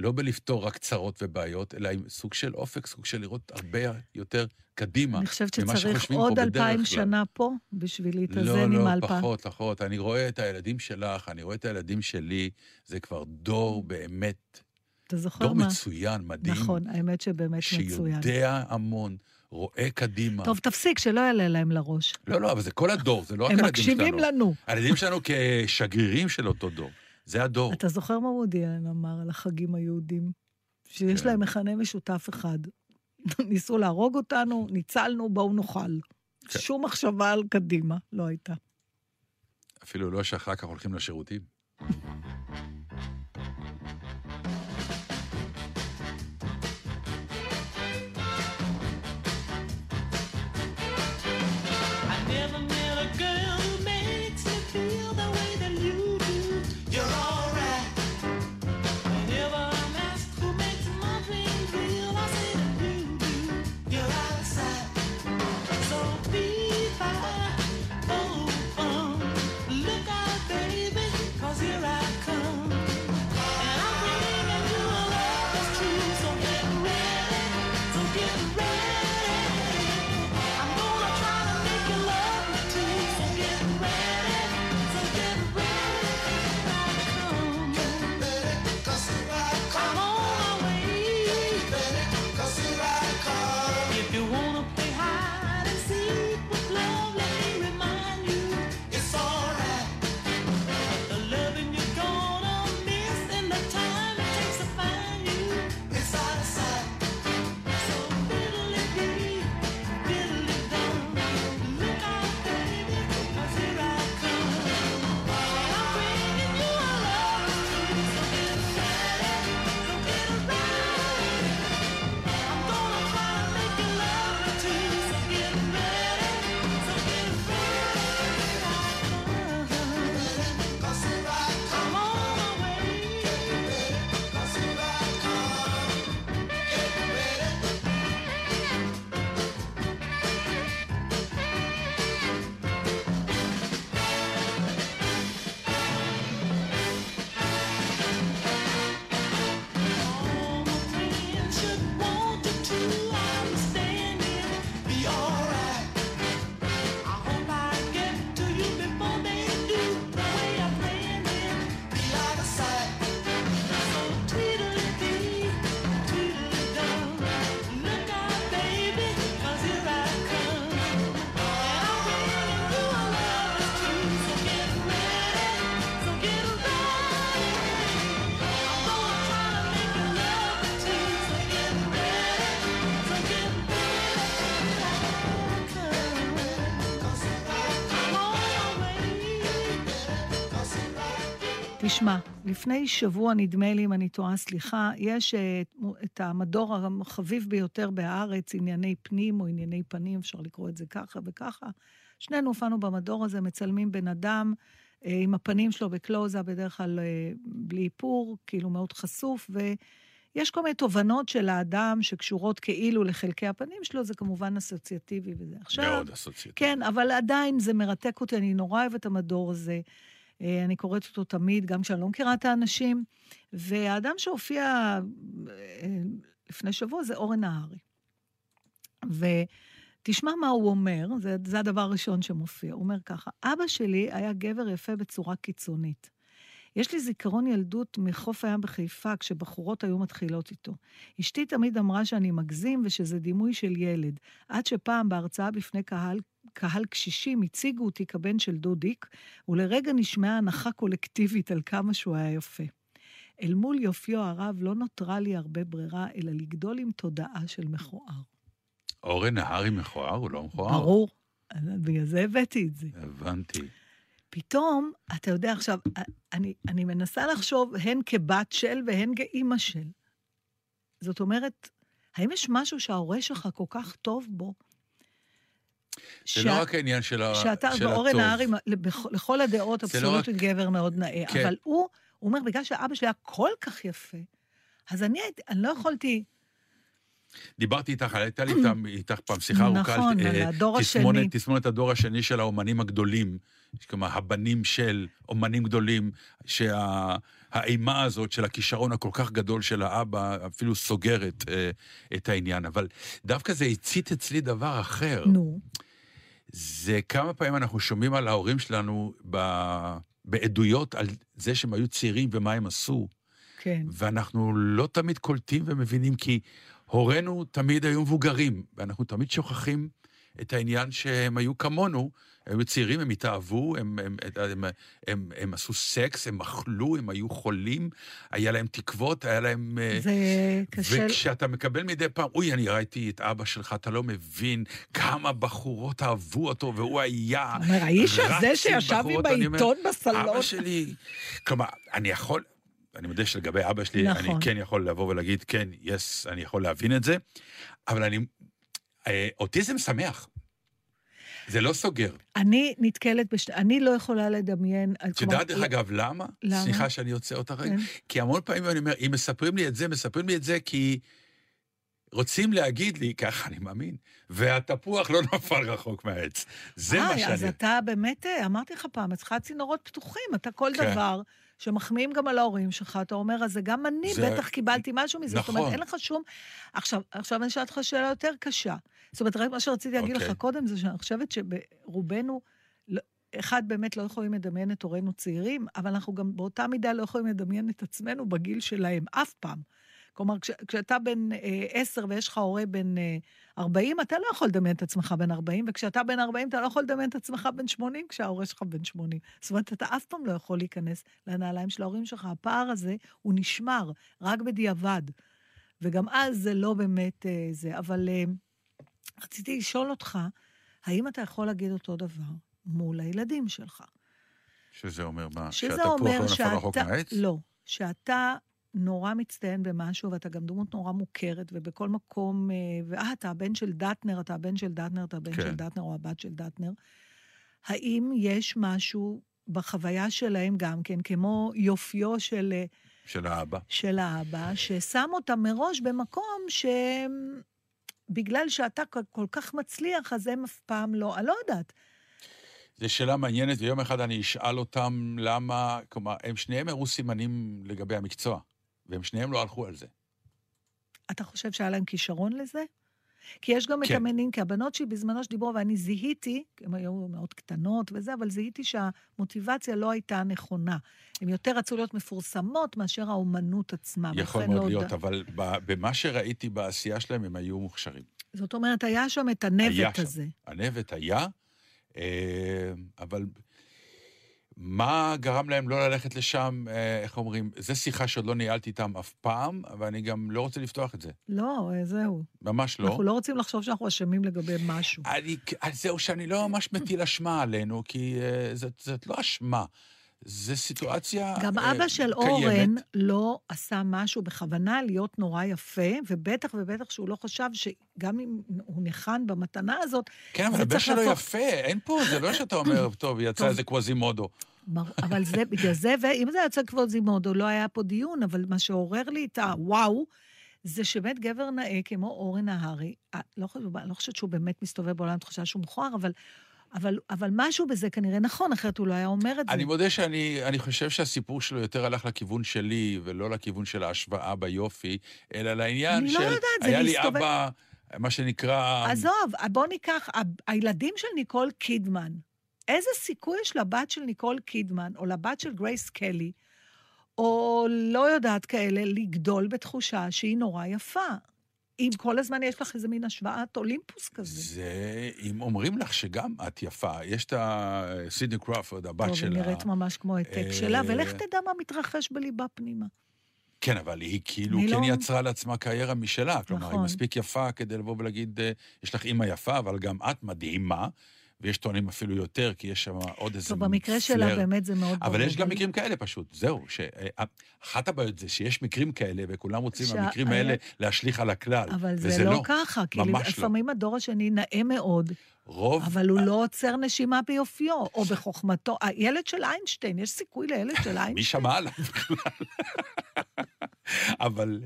לא בלפתור רק צרות ובעיות, אלא עם סוג של אופק, סוג של לראות הרבה יותר קדימה. אני חושבת ממה שצריך שחושבים עוד פה בדרך אלפיים כלל. שנה פה בשביל להתאזן לא, עם לא, האלפיים. פחות, פחות. אני רואה את הילדים שלך, אני רואה את הילדים שלי, זה כבר דור באמת, אתה זוכר דור מה? מצוין, מדהים. נכון, האמת שבאמת מצוין. שיודע המון, רואה קדימה. טוב, תפסיק, שלא יעלה להם לראש. לא, לא, אבל זה כל הדור, זה לא רק הם הילדים שלנו. מקשיבים לנו. הילדים שלנו כשגרירים של אותו דור. זה הדור. אתה זוכר מה וודי אלן אמר על החגים היהודים? שיש כן. להם מכנה משותף אחד. ניסו להרוג אותנו, ניצלנו, בואו נאכל. כן. שום מחשבה על קדימה לא הייתה. אפילו לא שאחר כך הולכים לשירותים. תשמע, לפני שבוע, נדמה לי, אם אני טועה, סליחה, יש אה, את המדור החביב ביותר בהארץ, ענייני פנים או ענייני פנים, אפשר לקרוא את זה ככה וככה. שנינו הופענו במדור הזה, מצלמים בן אדם אה, עם הפנים שלו בקלוזה, בדרך כלל אה, בלי איפור, כאילו מאוד חשוף, יש כל מיני תובנות של האדם שקשורות כאילו לחלקי הפנים שלו, זה כמובן אסוציאטיבי וזה. עכשיו, מאוד אסוציאטיבי. כן, אבל עדיין זה מרתק אותי, אני נורא אוהבת המדור הזה. אה, אני קוראת אותו תמיד, גם כשאני לא מכירה את האנשים. והאדם שהופיע אה, לפני שבוע זה אורן נהרי. ותשמע מה הוא אומר, זה, זה הדבר הראשון שמופיע. הוא אומר ככה, אבא שלי היה גבר יפה בצורה קיצונית. יש לי זיכרון ילדות מחוף הים בחיפה, כשבחורות היו מתחילות איתו. אשתי תמיד אמרה שאני מגזים ושזה דימוי של ילד, עד שפעם בהרצאה בפני קהל, קהל קשישים הציגו אותי כבן של דודיק, ולרגע נשמעה הנחה קולקטיבית על כמה שהוא היה יפה. אל מול יופיו הרב לא נותרה לי הרבה ברירה, אלא לגדול עם תודעה של מכוער. אורן נהרי מכוער, הוא לא מכוער. ברור. בגלל זה הבאתי את זה. הבנתי. פתאום, אתה יודע עכשיו, אני, אני מנסה לחשוב הן כבת של והן כאימא של. זאת אומרת, האם יש משהו שההורה שלך כל כך טוב בו? זה לא רק העניין של ה- שאתה של ואורן הטוב. נהרי, לכ- לכל הדעות, לא אבסולוטית גבר מאוד נאה. כן. אבל הוא, הוא אומר, בגלל שאבא שלי היה כל כך יפה, אז אני, אני לא יכולתי... דיברתי איתך, הייתה לי איתך פעם שיחה ארוכה נכון, על אה, הדור השני. תסמונת הדור השני של האומנים הגדולים. כלומר, הבנים של אומנים גדולים, שהאימה הזאת של הכישרון הכל כך גדול של האבא אפילו סוגרת אה, את העניין. אבל דווקא זה הצית אצלי דבר אחר. נו, זה כמה פעמים אנחנו שומעים על ההורים שלנו ב... בעדויות על זה שהם היו צעירים ומה הם עשו, כן. ואנחנו לא תמיד קולטים ומבינים, כי הורינו תמיד היו מבוגרים, ואנחנו תמיד שוכחים את העניין שהם היו כמונו, הם היו צעירים, הם התאהבו, הם, הם, הם, הם, הם, הם עשו סקס, הם אכלו, הם היו חולים, היה להם תקוות, היה להם... אה, זה קשה... וכשאתה מקבל מדי פעם, אוי, אני ראיתי את אבא שלך, אתה לא מבין כמה בחורות אהבו אותו, והוא היה... האיש הזה שישב עם בחורות." אני אומר, העיתון בסלון. אבא שלי... כלומר, אני יכול... אני מודה שלגבי אבא שלי, נכון. אני כן יכול לבוא ולהגיד, כן, יס, אני יכול להבין את זה, אבל אני... אה, אוטיזם שמח. זה לא סוגר. אני נתקלת בש... אני לא יכולה לדמיין... את יודעת, דרך אגב, למה? למה? סליחה שאני יוצא אותך רגע. כן. כי המון פעמים אני אומר, אם מספרים לי את זה, מספרים לי את זה כי רוצים להגיד לי, ככה אני מאמין, והתפוח לא נפל רחוק מהעץ. זה מה היי, אז שאני... אתה באמת, אה, אמרתי לך פעם, אצלך צינורות פתוחים, אתה כל כן. דבר שמחמיאים גם על ההורים שלך, אתה אומר, אז זה גם אני, זה- בטח קיבלתי משהו מזה. זאת אומרת, נכון. אין לך שום... עכשיו, עכשיו אני אשאל אותך שאלה יותר קשה. זאת אומרת, רק מה שרציתי להגיד אוקיי. לך קודם, זה שאני חושבת שברובנו, לא- אחד, באמת לא יכולים לדמיין את הורינו צעירים, אבל אנחנו גם באותה מידה לא יכולים לדמיין את עצמנו בגיל שלהם, אף פעם. כלומר, כש, כשאתה בן אה, עשר ויש לך הורה בן אה, 40, אתה לא יכול לדמיין את עצמך בן 40, וכשאתה בן 40, אתה לא יכול לדמיין את עצמך בן 80 כשההורה שלך בן 80. זאת אומרת, אתה אף פעם לא יכול להיכנס לנעליים של ההורים שלך. הפער הזה, הוא נשמר, רק בדיעבד. וגם אז זה לא באמת אה, זה. אבל אה, רציתי לשאול אותך, האם אתה יכול להגיד אותו דבר מול הילדים שלך? שזה אומר מה? שזה אומר לא שאתה... רחוק מהעץ? לא, שאתה נורא מצטיין במשהו, ואתה גם דמות נורא מוכרת, ובכל מקום, אה, ואה, אתה הבן של דטנר, אתה הבן של דטנר, אתה הבן כן. של דטנר או הבת של דטנר. האם יש משהו בחוויה שלהם גם כן, כמו יופיו של, אה, של האבא. של האבא, ששם אותם מראש במקום שבגלל שאתה כל- כל כך מצליח, אז הם אף פעם לא, אני לא יודעת. זו שאלה מעניינת, ויום אחד אני אשאל אותם למה, כלומר, הם שניהם הראו סימנים לגבי המקצוע, והם שניהם לא הלכו על זה. אתה חושב שהיה להם כישרון לזה? כי יש גם את כן. המנין, כי הבנות שלי בזמנו שדיברו, ואני זיהיתי, הן היו מאוד קטנות וזה, אבל זיהיתי שהמוטיבציה לא הייתה נכונה. הן יותר רצו להיות מפורסמות מאשר האומנות עצמה. יכול ולכן מאוד לא להיות, יודע. אבל ב- במה שראיתי בעשייה שלהם, הם היו מוכשרים. זאת אומרת, היה שם את הנבט שם. הזה. הנבט היה, אה, אבל מה גרם להם לא ללכת לשם, אה, איך אומרים, זו שיחה שעוד לא ניהלתי איתם אף פעם, ואני גם לא רוצה לפתוח את זה. לא, אה, זהו. ממש לא. אנחנו לא רוצים לחשוב שאנחנו אשמים לגבי משהו. אני, זהו שאני לא ממש מטיל אשמה עלינו, כי uh, זאת, זאת לא אשמה. זה סיטואציה גם אה, אבא של קיימת. אורן לא עשה משהו בכוונה להיות נורא יפה, ובטח ובטח שהוא לא חשב שגם אם הוא ניחן במתנה הזאת, כן, אבל הבן שלו להפוך- יפה, אין פה, זה לא שאתה אומר, טוב, יצא. איזה קווזימודו. אבל זה, בגלל זה, ואם זה יוצא קווזימודו, לא היה פה דיון, אבל מה שעורר לי את הוואו, זה שבאמת גבר נאה כמו אורן נהרי, אה, לא, חושב- לא חושבת שהוא באמת מסתובב בעולם תחושה שהוא מכוער, אבל, אבל, אבל משהו בזה כנראה נכון, אחרת הוא לא היה אומר את זה. אני מודה שאני אני חושב שהסיפור שלו יותר הלך לכיוון שלי, ולא לכיוון של ההשוואה ביופי, אלא לעניין אני של... לא יודעת, זה היה לי להסתובב- אבא, מה שנקרא... עזוב, בוא ניקח, הילדים של ניקול קידמן, איזה סיכוי יש לבת של ניקול קידמן, או לבת של גרייס קלי, או לא יודעת כאלה, לגדול בתחושה שהיא נורא יפה. אם כל הזמן יש לך איזה מין השוואת אולימפוס כזה. זה, אם אומרים לך שגם את יפה, יש את הסידני קרופורד, הבת טוב, היא שלה. נראית ממש כמו העתק אה, שלה, ולך תדע מה מתרחש בליבה פנימה. כן, אבל היא כאילו כן לא- יצרה לעצמה קריירה משלה. כלומר, היא נכון. מספיק יפה כדי לבוא ולהגיד, אה, יש לך אימא יפה, אבל גם את מדהימה, ויש טוענים אפילו יותר, כי יש שם עוד איזה טוב, במקרה שלה. באמת זה מאוד ברור. אבל יש גם מקרים כאלה פשוט, זהו. שאחת הבעיות זה שיש מקרים כאלה, וכולם רוצים מהמקרים היה- האלה להשליך על הכלל. אבל זה לא לא. ככה, כי לא. לפעמים הדור השני נאה מאוד, רוב... אבל הוא לא עוצר נשימה ביופיו, או בחוכמתו. הילד של איינשטיין, יש סיכוי לילד של איינשטיין? מי שמע עליו בכלל? אבל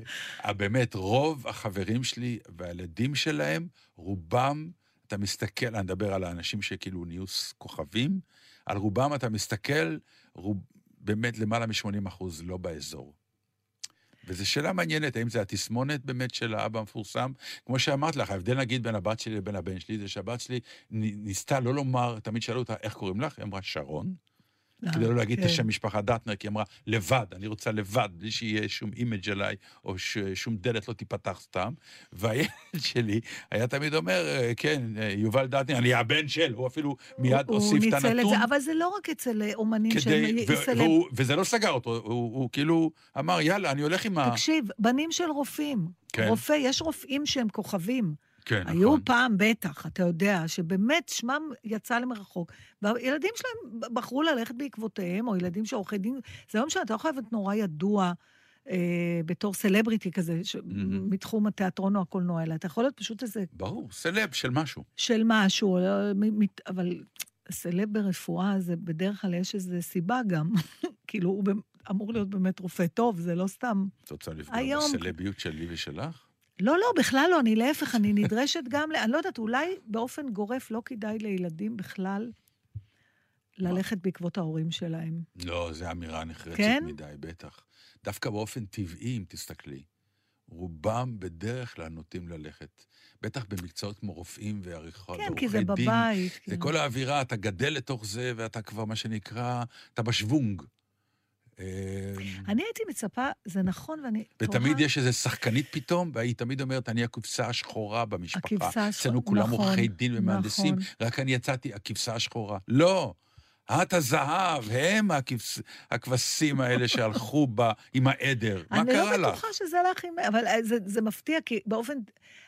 אה, באמת, רוב החברים שלי והילדים שלהם, רובם, אתה מסתכל, אני מדבר על האנשים שכאילו נהיו כוכבים, על רובם אתה מסתכל, רוב, באמת למעלה מ-80 אחוז לא באזור. וזו שאלה מעניינת, האם זה התסמונת באמת של האבא המפורסם? כמו שאמרת לך, ההבדל נגיד בין הבת שלי לבין הבן שלי, זה שהבת שלי ניסתה לא לומר, תמיד שאלו אותה, איך קוראים לך? היא אמרה, שרון. כדי לא להגיד את כן. השם משפחה דטנר, כי היא אמרה, לבד, אני רוצה לבד, בלי שיהיה שום image עליי, או ששום דלת לא תיפתח סתם. והילד שלי היה תמיד אומר, כן, יובל דטנר, אני הבן של, הוא אפילו מיד הוסיף את הוא ניצל את הנתון. זה, אבל זה לא רק אצל אומנים שהם celeb. וזה לא סגר אותו, הוא, הוא כאילו אמר, יאללה, אני הולך עם ה... תקשיב, בנים של רופאים. כן. רופא, יש רופאים שהם כוכבים. כן, היו נכון. פעם, בטח, אתה יודע, שבאמת שמם יצא למרחוק, והילדים שלהם בחרו ללכת בעקבותיהם, או ילדים של עורכי דין, זה לא משנה, אתה לא חייב להיות נורא ידוע אה, בתור סלבריטי כזה, ש... מהמם. מתחום התיאטרון או הקולנוע, אלא אתה יכול להיות פשוט איזה ברור, סלב של משהו. של משהו, מת- אבל סלב ברפואה, זה בדרך כלל יש איזו סיבה גם. כאילו, הוא אמור להיות באמת רופא טוב, זה לא סתם... את רוצה לפגוע היום- בסלביות שלי ושלך? לא, לא, בכלל לא, אני להפך, אני נדרשת גם, ל- אני לא יודעת, אולי באופן גורף לא כדאי לילדים בכלל ללכת בעקבות ההורים שלהם. לא, זו אמירה נחרצת כן? מדי, בטח. דווקא באופן טבעי, אם תסתכלי, רובם בדרך כלל נוטים ללכת. בטח במקצועות כמו רופאים ועריכות, כן, כי זה ועורכי דין. בבית. זה. כל האווירה, אתה גדל לתוך זה, ואתה כבר, מה שנקרא, אתה בשוונג. אה, אני הייתי מצפה, זה נכון, ואני ותמיד יש איזו שחקנית פתאום, והיא תמיד אומרת, אני הכבשה השחורה במשפחה. הכבשה השחורה, אצלנו כולם נכון, עורכי דין ומהנדסים, נכון. רק אני יצאתי הכבשה השחורה. לא, את הזהב, הם הכבש... הכבשים האלה שהלכו ב... עם העדר. מה אני קרה לא לך? בטוחה שזה הלך עם... אבל אה, זה, זה מפתיע, כי באופן...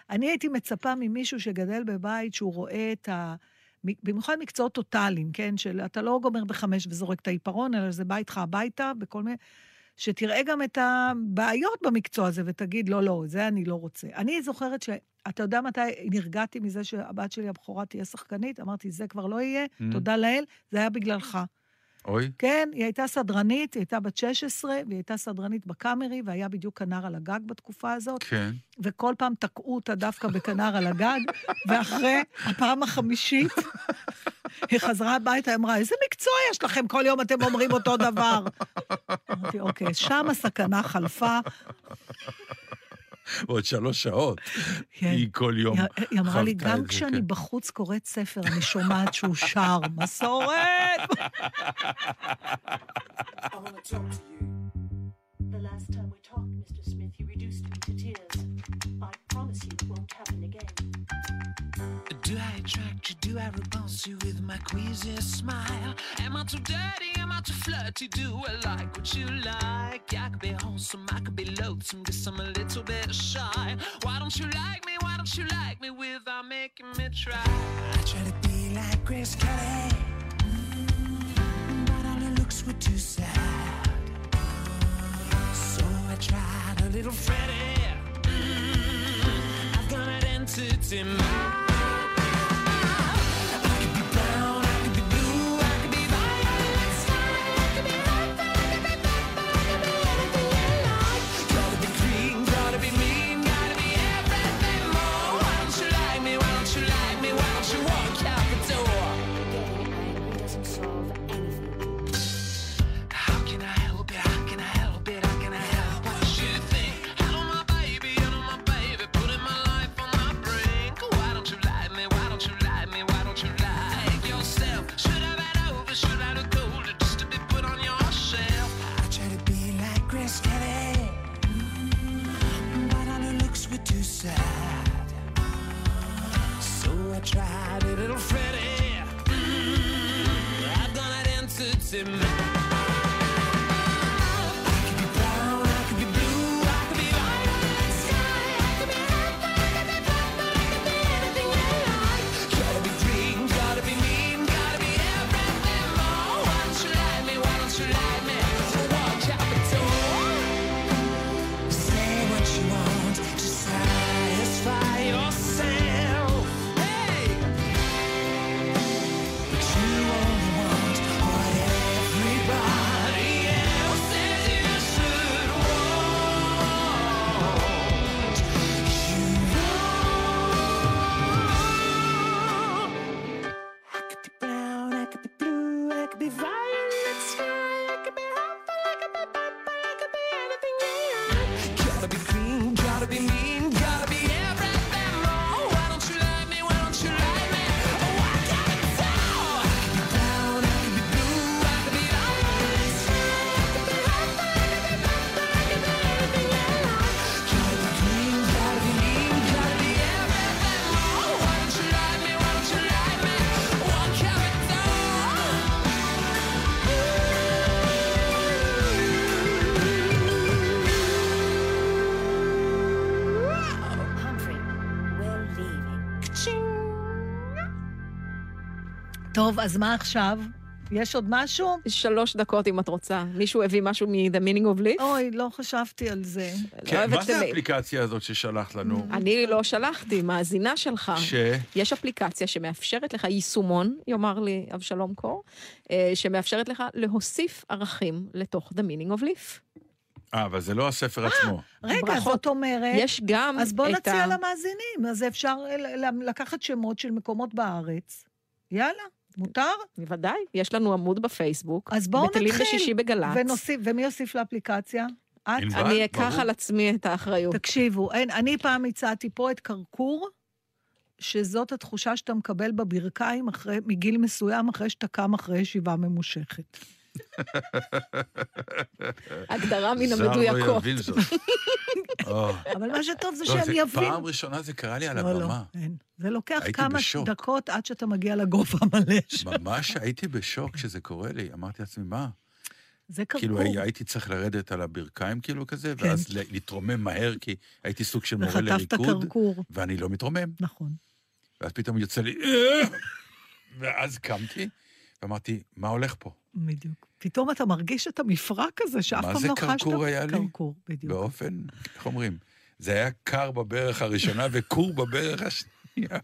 אני הייתי מצפה ממישהו שגדל בבית, שהוא רואה את ה... במיוחד מקצועות טוטאליים, כן? של אתה לא גומר בחמש וזורק את העיפרון, אלא זה בא איתך הביתה בכל מיני... שתראה גם את הבעיות במקצוע הזה ותגיד, לא, לא, זה אני לא רוצה. אני זוכרת ש... אתה יודע מתי נרגעתי מזה שהבת שלי הבכורה תהיה שחקנית? אמרתי, זה כבר לא יהיה, Mm. תודה לאל, זה היה בגללך. אוי, כן, היא הייתה סדרנית, היא הייתה בת 16, והיא הייתה סדרנית בקאמרי, והיה בדיוק כנר על הגג בתקופה הזאת, כן. וכל פעם תקעו אותה דווקא בכנר על הגג, ואחרי הפעם החמישית, היא חזרה הביתה, אמרה, איזה מקצוע יש לכם? כל יום אתם אומרים אותו דבר. אמרתי, אוקיי, שם הסכנה חלפה. עוד שלוש שעות. כן. היא כל יום היא, היא אמרה לי, גם את זה, כשאני כן. בחוץ קוראת ספר, אני שומעת שהוא שר, מסורת! I want to talk to you. The last time we talked, Mr. Smith, you reduced me to tears. I promise you it won't happen again. Do I attract you? Do I repulse you with my queasy smile? Am I too dirty? Am I too flirty? Do I like what you like? I could be wholesome, I could be loathsome, guess I'm a little bit shy. Why don't you like me? Why don't you like me without making me try? I try to be like Grace Kelly, but all her looks were too tried a little Freddy. Mm -hmm. I've got an entity mind. Divine. אז מה עכשיו? יש עוד משהו? שלוש דקות אם את רוצה. מישהו הביא משהו מ-The Meaning of Life? אוי, לא חשבתי על זה. לא כן, מה זה האפליקציה הזאת ששלחת לנו? אני לא שלחתי, מאזינה שלך. ש... יש אפליקציה שמאפשרת לך, יישומון, יאמר לי אבשלום קור, אה, שמאפשרת לך להוסיף ערכים לתוך The Meaning of Life. אה, אבל זה לא הספר עצמו. רגע, ברכות. זאת אומרת... יש גם אז בואו את נציע ה... למאזינים. אז אפשר לקחת שמות של מקומות בארץ. יאללה, מותר? בוודאי, יש לנו עמוד בפייסבוק. אז בואו נתחיל. בשישי בגל"צ. ונוסיף, ומי יוסיף לאפליקציה? את? אני אקח ברור. על עצמי את האחריות. תקשיבו, אין, אני פעם הצעתי פה את קרקור, שזאת התחושה שאתה מקבל בברכיים אחרי, מגיל מסוים, אחרי שאתה קם אחרי ישיבה ממושכת. הגדרה מן זר לא המדויקות. יבין זאת. או, אבל מה שטוב זה לא, שהם זה יבינו. פעם ראשונה זה קרה לי על לא, לא, הבמה. זה לוקח כמה. דקות עד שאתה מגיע לגובה המלא. ממש הייתי בשוק כשזה קורה לי. אמרתי לעצמי, מה? זה קרקור. כאילו הי- הייתי צריך לרדת על הברכיים כאילו כזה, כן. ואז ל- להתרומם מהר, כי הייתי סוג של מורה וחטפת לריקוד, קרקור. ואני לא מתרומם. נכון. ואז פתאום יוצא לי, "אה!" ואז קמתי, ואמרתי, מה הולך פה? בדיוק. פתאום אתה מרגיש את המפרק הזה שאף מה פעם זה לא חשת. קרקור היה לי? קרקור, בדיוק. באופן, איך אומרים? זה היה קר בברך הראשונה וקור בברך השנייה.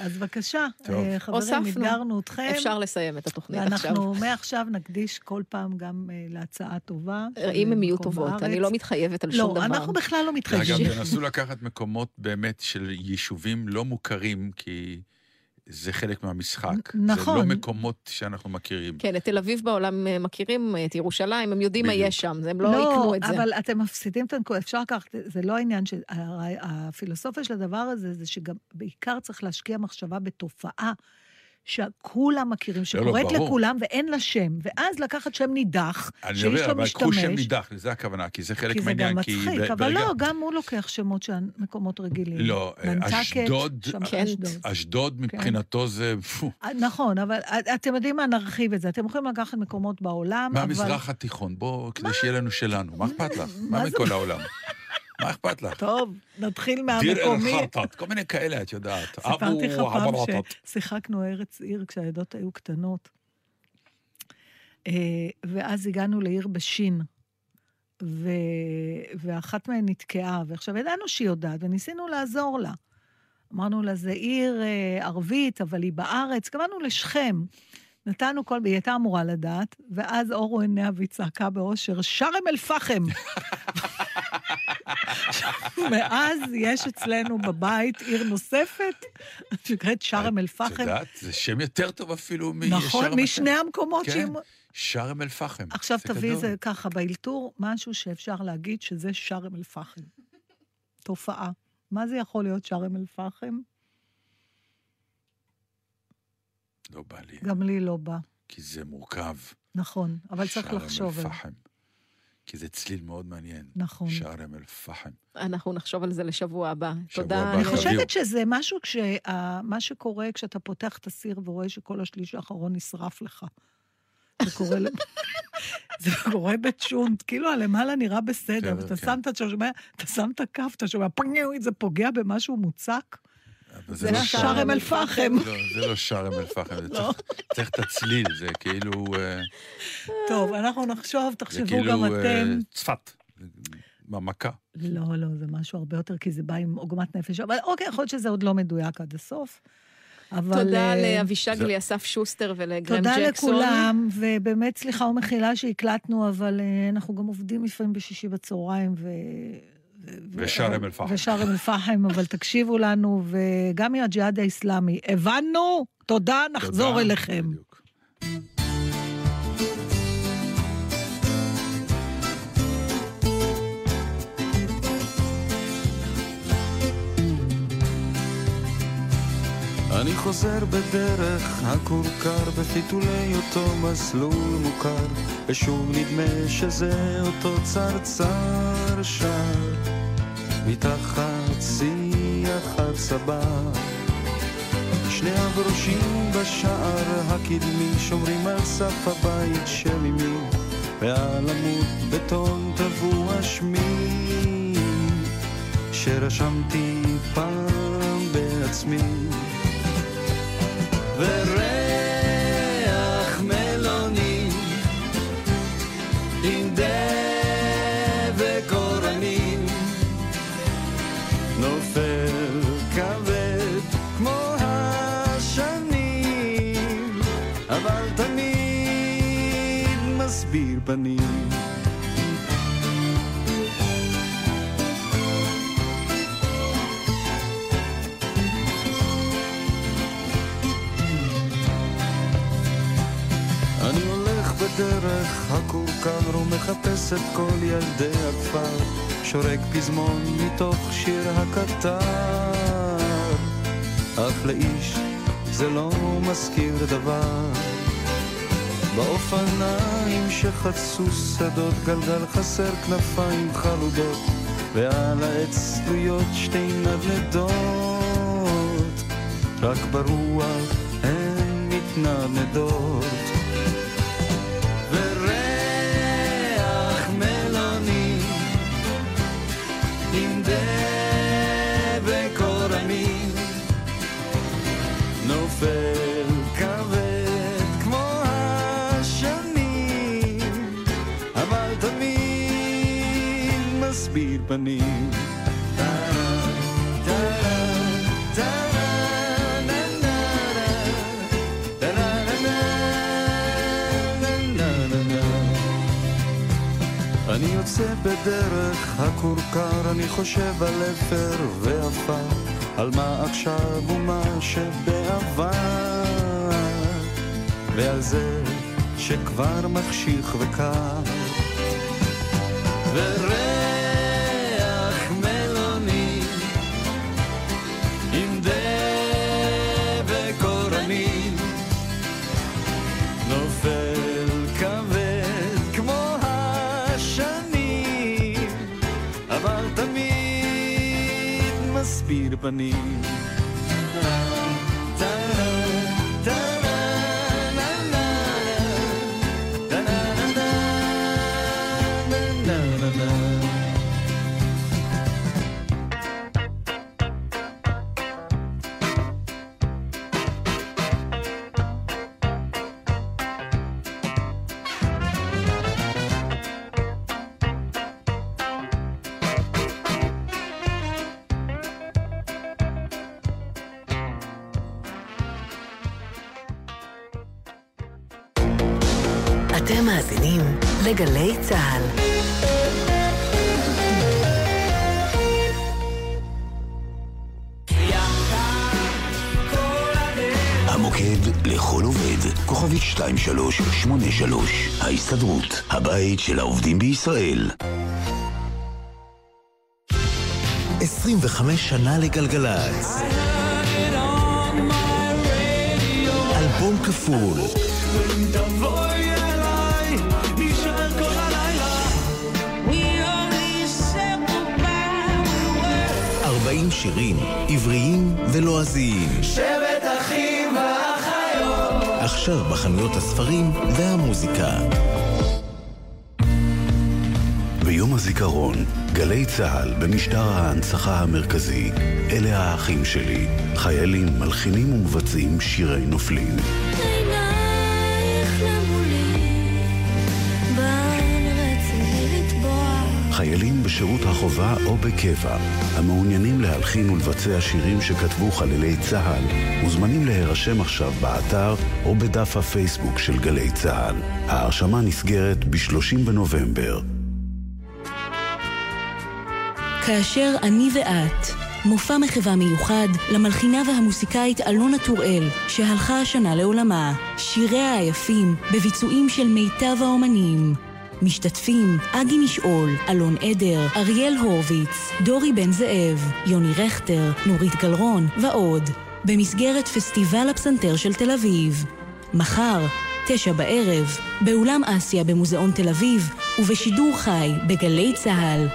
אז בבקשה, טוב. אה, חברים. אתגרנו אתכם. אפשר לסיים את התוכנית עכשיו. ואנחנו מעכשיו נקדיש כל פעם גם אה, להצעה טובה. של אם הן יהיו טובות, בארץ. אני לא מתחייבת על שום לא, דבר. אנחנו בכלל לא אגב, מתחייבים. תנסו לקחת מקומות באמת של יישובים לא מוכרים, כי זה חלק מהמשחק. נ- זה נכון. לא מקומות שאנחנו מכירים. כן, את תל אביב בעולם אה, מכירים, את ירושלים, הם יודעים מה בדיוק. יש שם, הם לא יקנו את זה. אבל אתם מפסידים את הנקודה, אפשר לקחת, זה לא העניין של... הפילוסופיה של הדבר הזה, זה שגם בעיקר צריך להשקיע מחשבה בתופעה שכולם מכירים, לא, שקורית ברור. לכולם ואין לה שם, ואז לקחת שם נידח, אני שאיש אומר, לא אבל קחו שם משתמש, נידח, לזה הכוונה, כי זה חלק כי זה גם מהעניין. מצחיק, אבל ברגע- לא, גם הוא לוקח שמות של מקומות רגילים. לא, אשדוד- שם כן. אשדוד. אשדוד מבחינתו זה... פו, אה, נכון, אבל אתם יודעים מה, נרחיב את זה. אתם יכולים לקחת מקומות בעולם, אבל... מהמזרח התיכון, בוא, כדי שיהיה לנו שלנו. מה אכפת לך? מה מה זה- מכל העולם? מה אכפת לך? טוב, נתחיל דיר מהמקומי. אל-חרטט, כל מיני כאלה, את יודעת. סיפרתי לך פעם. ששיחקנו ארץ עיר כשהילדות היו קטנות. אה, ואז הגענו לעיר בשין. ו... ואחת מהן נתקעה, ועכשיו ידענו שהיא יודעת, וניסינו לעזור לה. אמרנו לה, זה עיר אה, ערבית, אבל היא בארץ. קבענו לשכם. נתנו כל... היא הייתה אמורה לדעת, ואז אורו עיניה והיא צעקה באושר, שארם אל-פחם. מאז יש אצלנו בבית עיר נוספת, שנקראת שארם את אל-פחם. יודעת, זה שם יותר טוב אפילו משארם נכון, א-שייח. משני המקומות כן, שהיא... שארם אל-פחם. עכשיו תביא גדול. זה ככה, באלתור, משהו שאפשר להגיד שזה שארם אל-פחם. תופעה. מה זה יכול להיות שארם אל-פחם? לא בא לי, גם לי לא בא. כי זה מורכב. נכון, אבל צריך שארם לחשוב זה. אל-פחם. כי זה צליל מאוד מעניין. נכון. שארם אל-פחם. אנחנו נחשוב על זה לשבוע הבא. שבוע תודה. הבא, אני. חושבת שזה משהו, כשה, מה שקורה כשאתה פותח את הסיר ורואה שכל השליש האחרון נשרף לך. זה קורה, ל- זה קורה בצ'ונט, כאילו הלמעלה נראה בסדר, כן, ואתה כן. שם את, אתה שם את הכף, אתה שומע פניו, זה פוגע במשהו מוצק. זה לא שארם אל-פחם. לא, זה לא שארם אל-פחם, זה לא. צריך- את הצליל, זה כאילו... אה, טוב, אנחנו נחשוב, זה תחשבו כאילו גם אה, אתם. צפת. במכה. לא, לא, זה משהו הרבה יותר, כי זה בא עם עוגמת נפש. אבל אוקיי, יכול להיות שזה עוד לא מדויק עד הסוף. אבל... תודה אה, לאבישג זה- לאסף שוסטר ולגרם תודה ג'קסון. לכולם, ובאמת סליחה ומחילה שהקלטנו, אבל אנחנו גם עובדים לפעמים בשישי בצהריים, ו... ושארם אל-פחם. ושארם אל-פחם, אבל תקשיבו לנו, וגם מהג'יהאד האיסלאמי. הבנו? תודה, נחזור תודה. אליכם. בדיוק. אני חוזר בדרך הכורכר בחיתולי אותו מסלול מוכר ושוב נדמה שזה אותו צרצר שר. מתחת שיח על סבא שני הברושים בשער הקדמי שומרים על סף הבית של אמי ועל עמוד בטון טבוע שמי. שרשמתי פעם בעצמי the rain. הכורכר ומחפש את כל ילדי הכפר שורק פזמון מתוך שיר הקטר. אך לאיש זה לא מזכיר דבר. באופניים שחצו שדות גלגל חסר כנפיים חלודות ועל העץ תלויות שתי נדנדות. רק ברוח הן מתנדנדות מסביר פנים אני יוצא בדרך הכורכר, אני חושב על אפר ועפר, על מה עכשיו ומה שבעבר, ועל זה שכבר מחשיך וקר. וריח מסביר 2383, ההסתדרות, הבית של העובדים בישראל. 25 שנה לגלגלצ. אלבום כפול. תבואי אליי, נשאר כל הלילה. We only said goodbye. 40 שירים, עבריים ולועזיים. שבט. עכשיו בחנויות הספרים והמוזיקה. ביום הזיכרון, גלי צה"ל במשדר ההנצחה המרכזי. אלה האחים שלי, חיילים, מלחינים ומבצעים שירי נופלים. חיילים בשירות החובה או בקבע, המעוניינים להלחין ולבצע שירים שכתבו חללי צה"ל, מוזמנים להירשם עכשיו באתר או בדף הפייסבוק של גלי צה"ל. ההרשמה נסגרת ב-30 בנובמבר. כאשר אני ואת, מופע מחווה מיוחד למלחינה והמוסיקאית אלונה טוראל, שהלכה השנה לעולמה. שיריה היפים בביצועים של מיטב האומנים. משתתפים אגי משעול, אלון עדר, אריאל הורוביץ, דורי בן זאב, יוני רכטר, נורית גלרון ועוד. במסגרת פסטיבל הפסנתר של תל אביב. מחר, תשע בערב, באולם אסיה במוזיאון תל אביב, ובשידור חי בגלי צה"ל.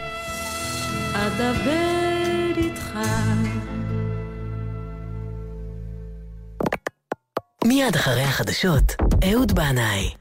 אדבר איתך. מיד אחרי החדשות, אהוד בנאי.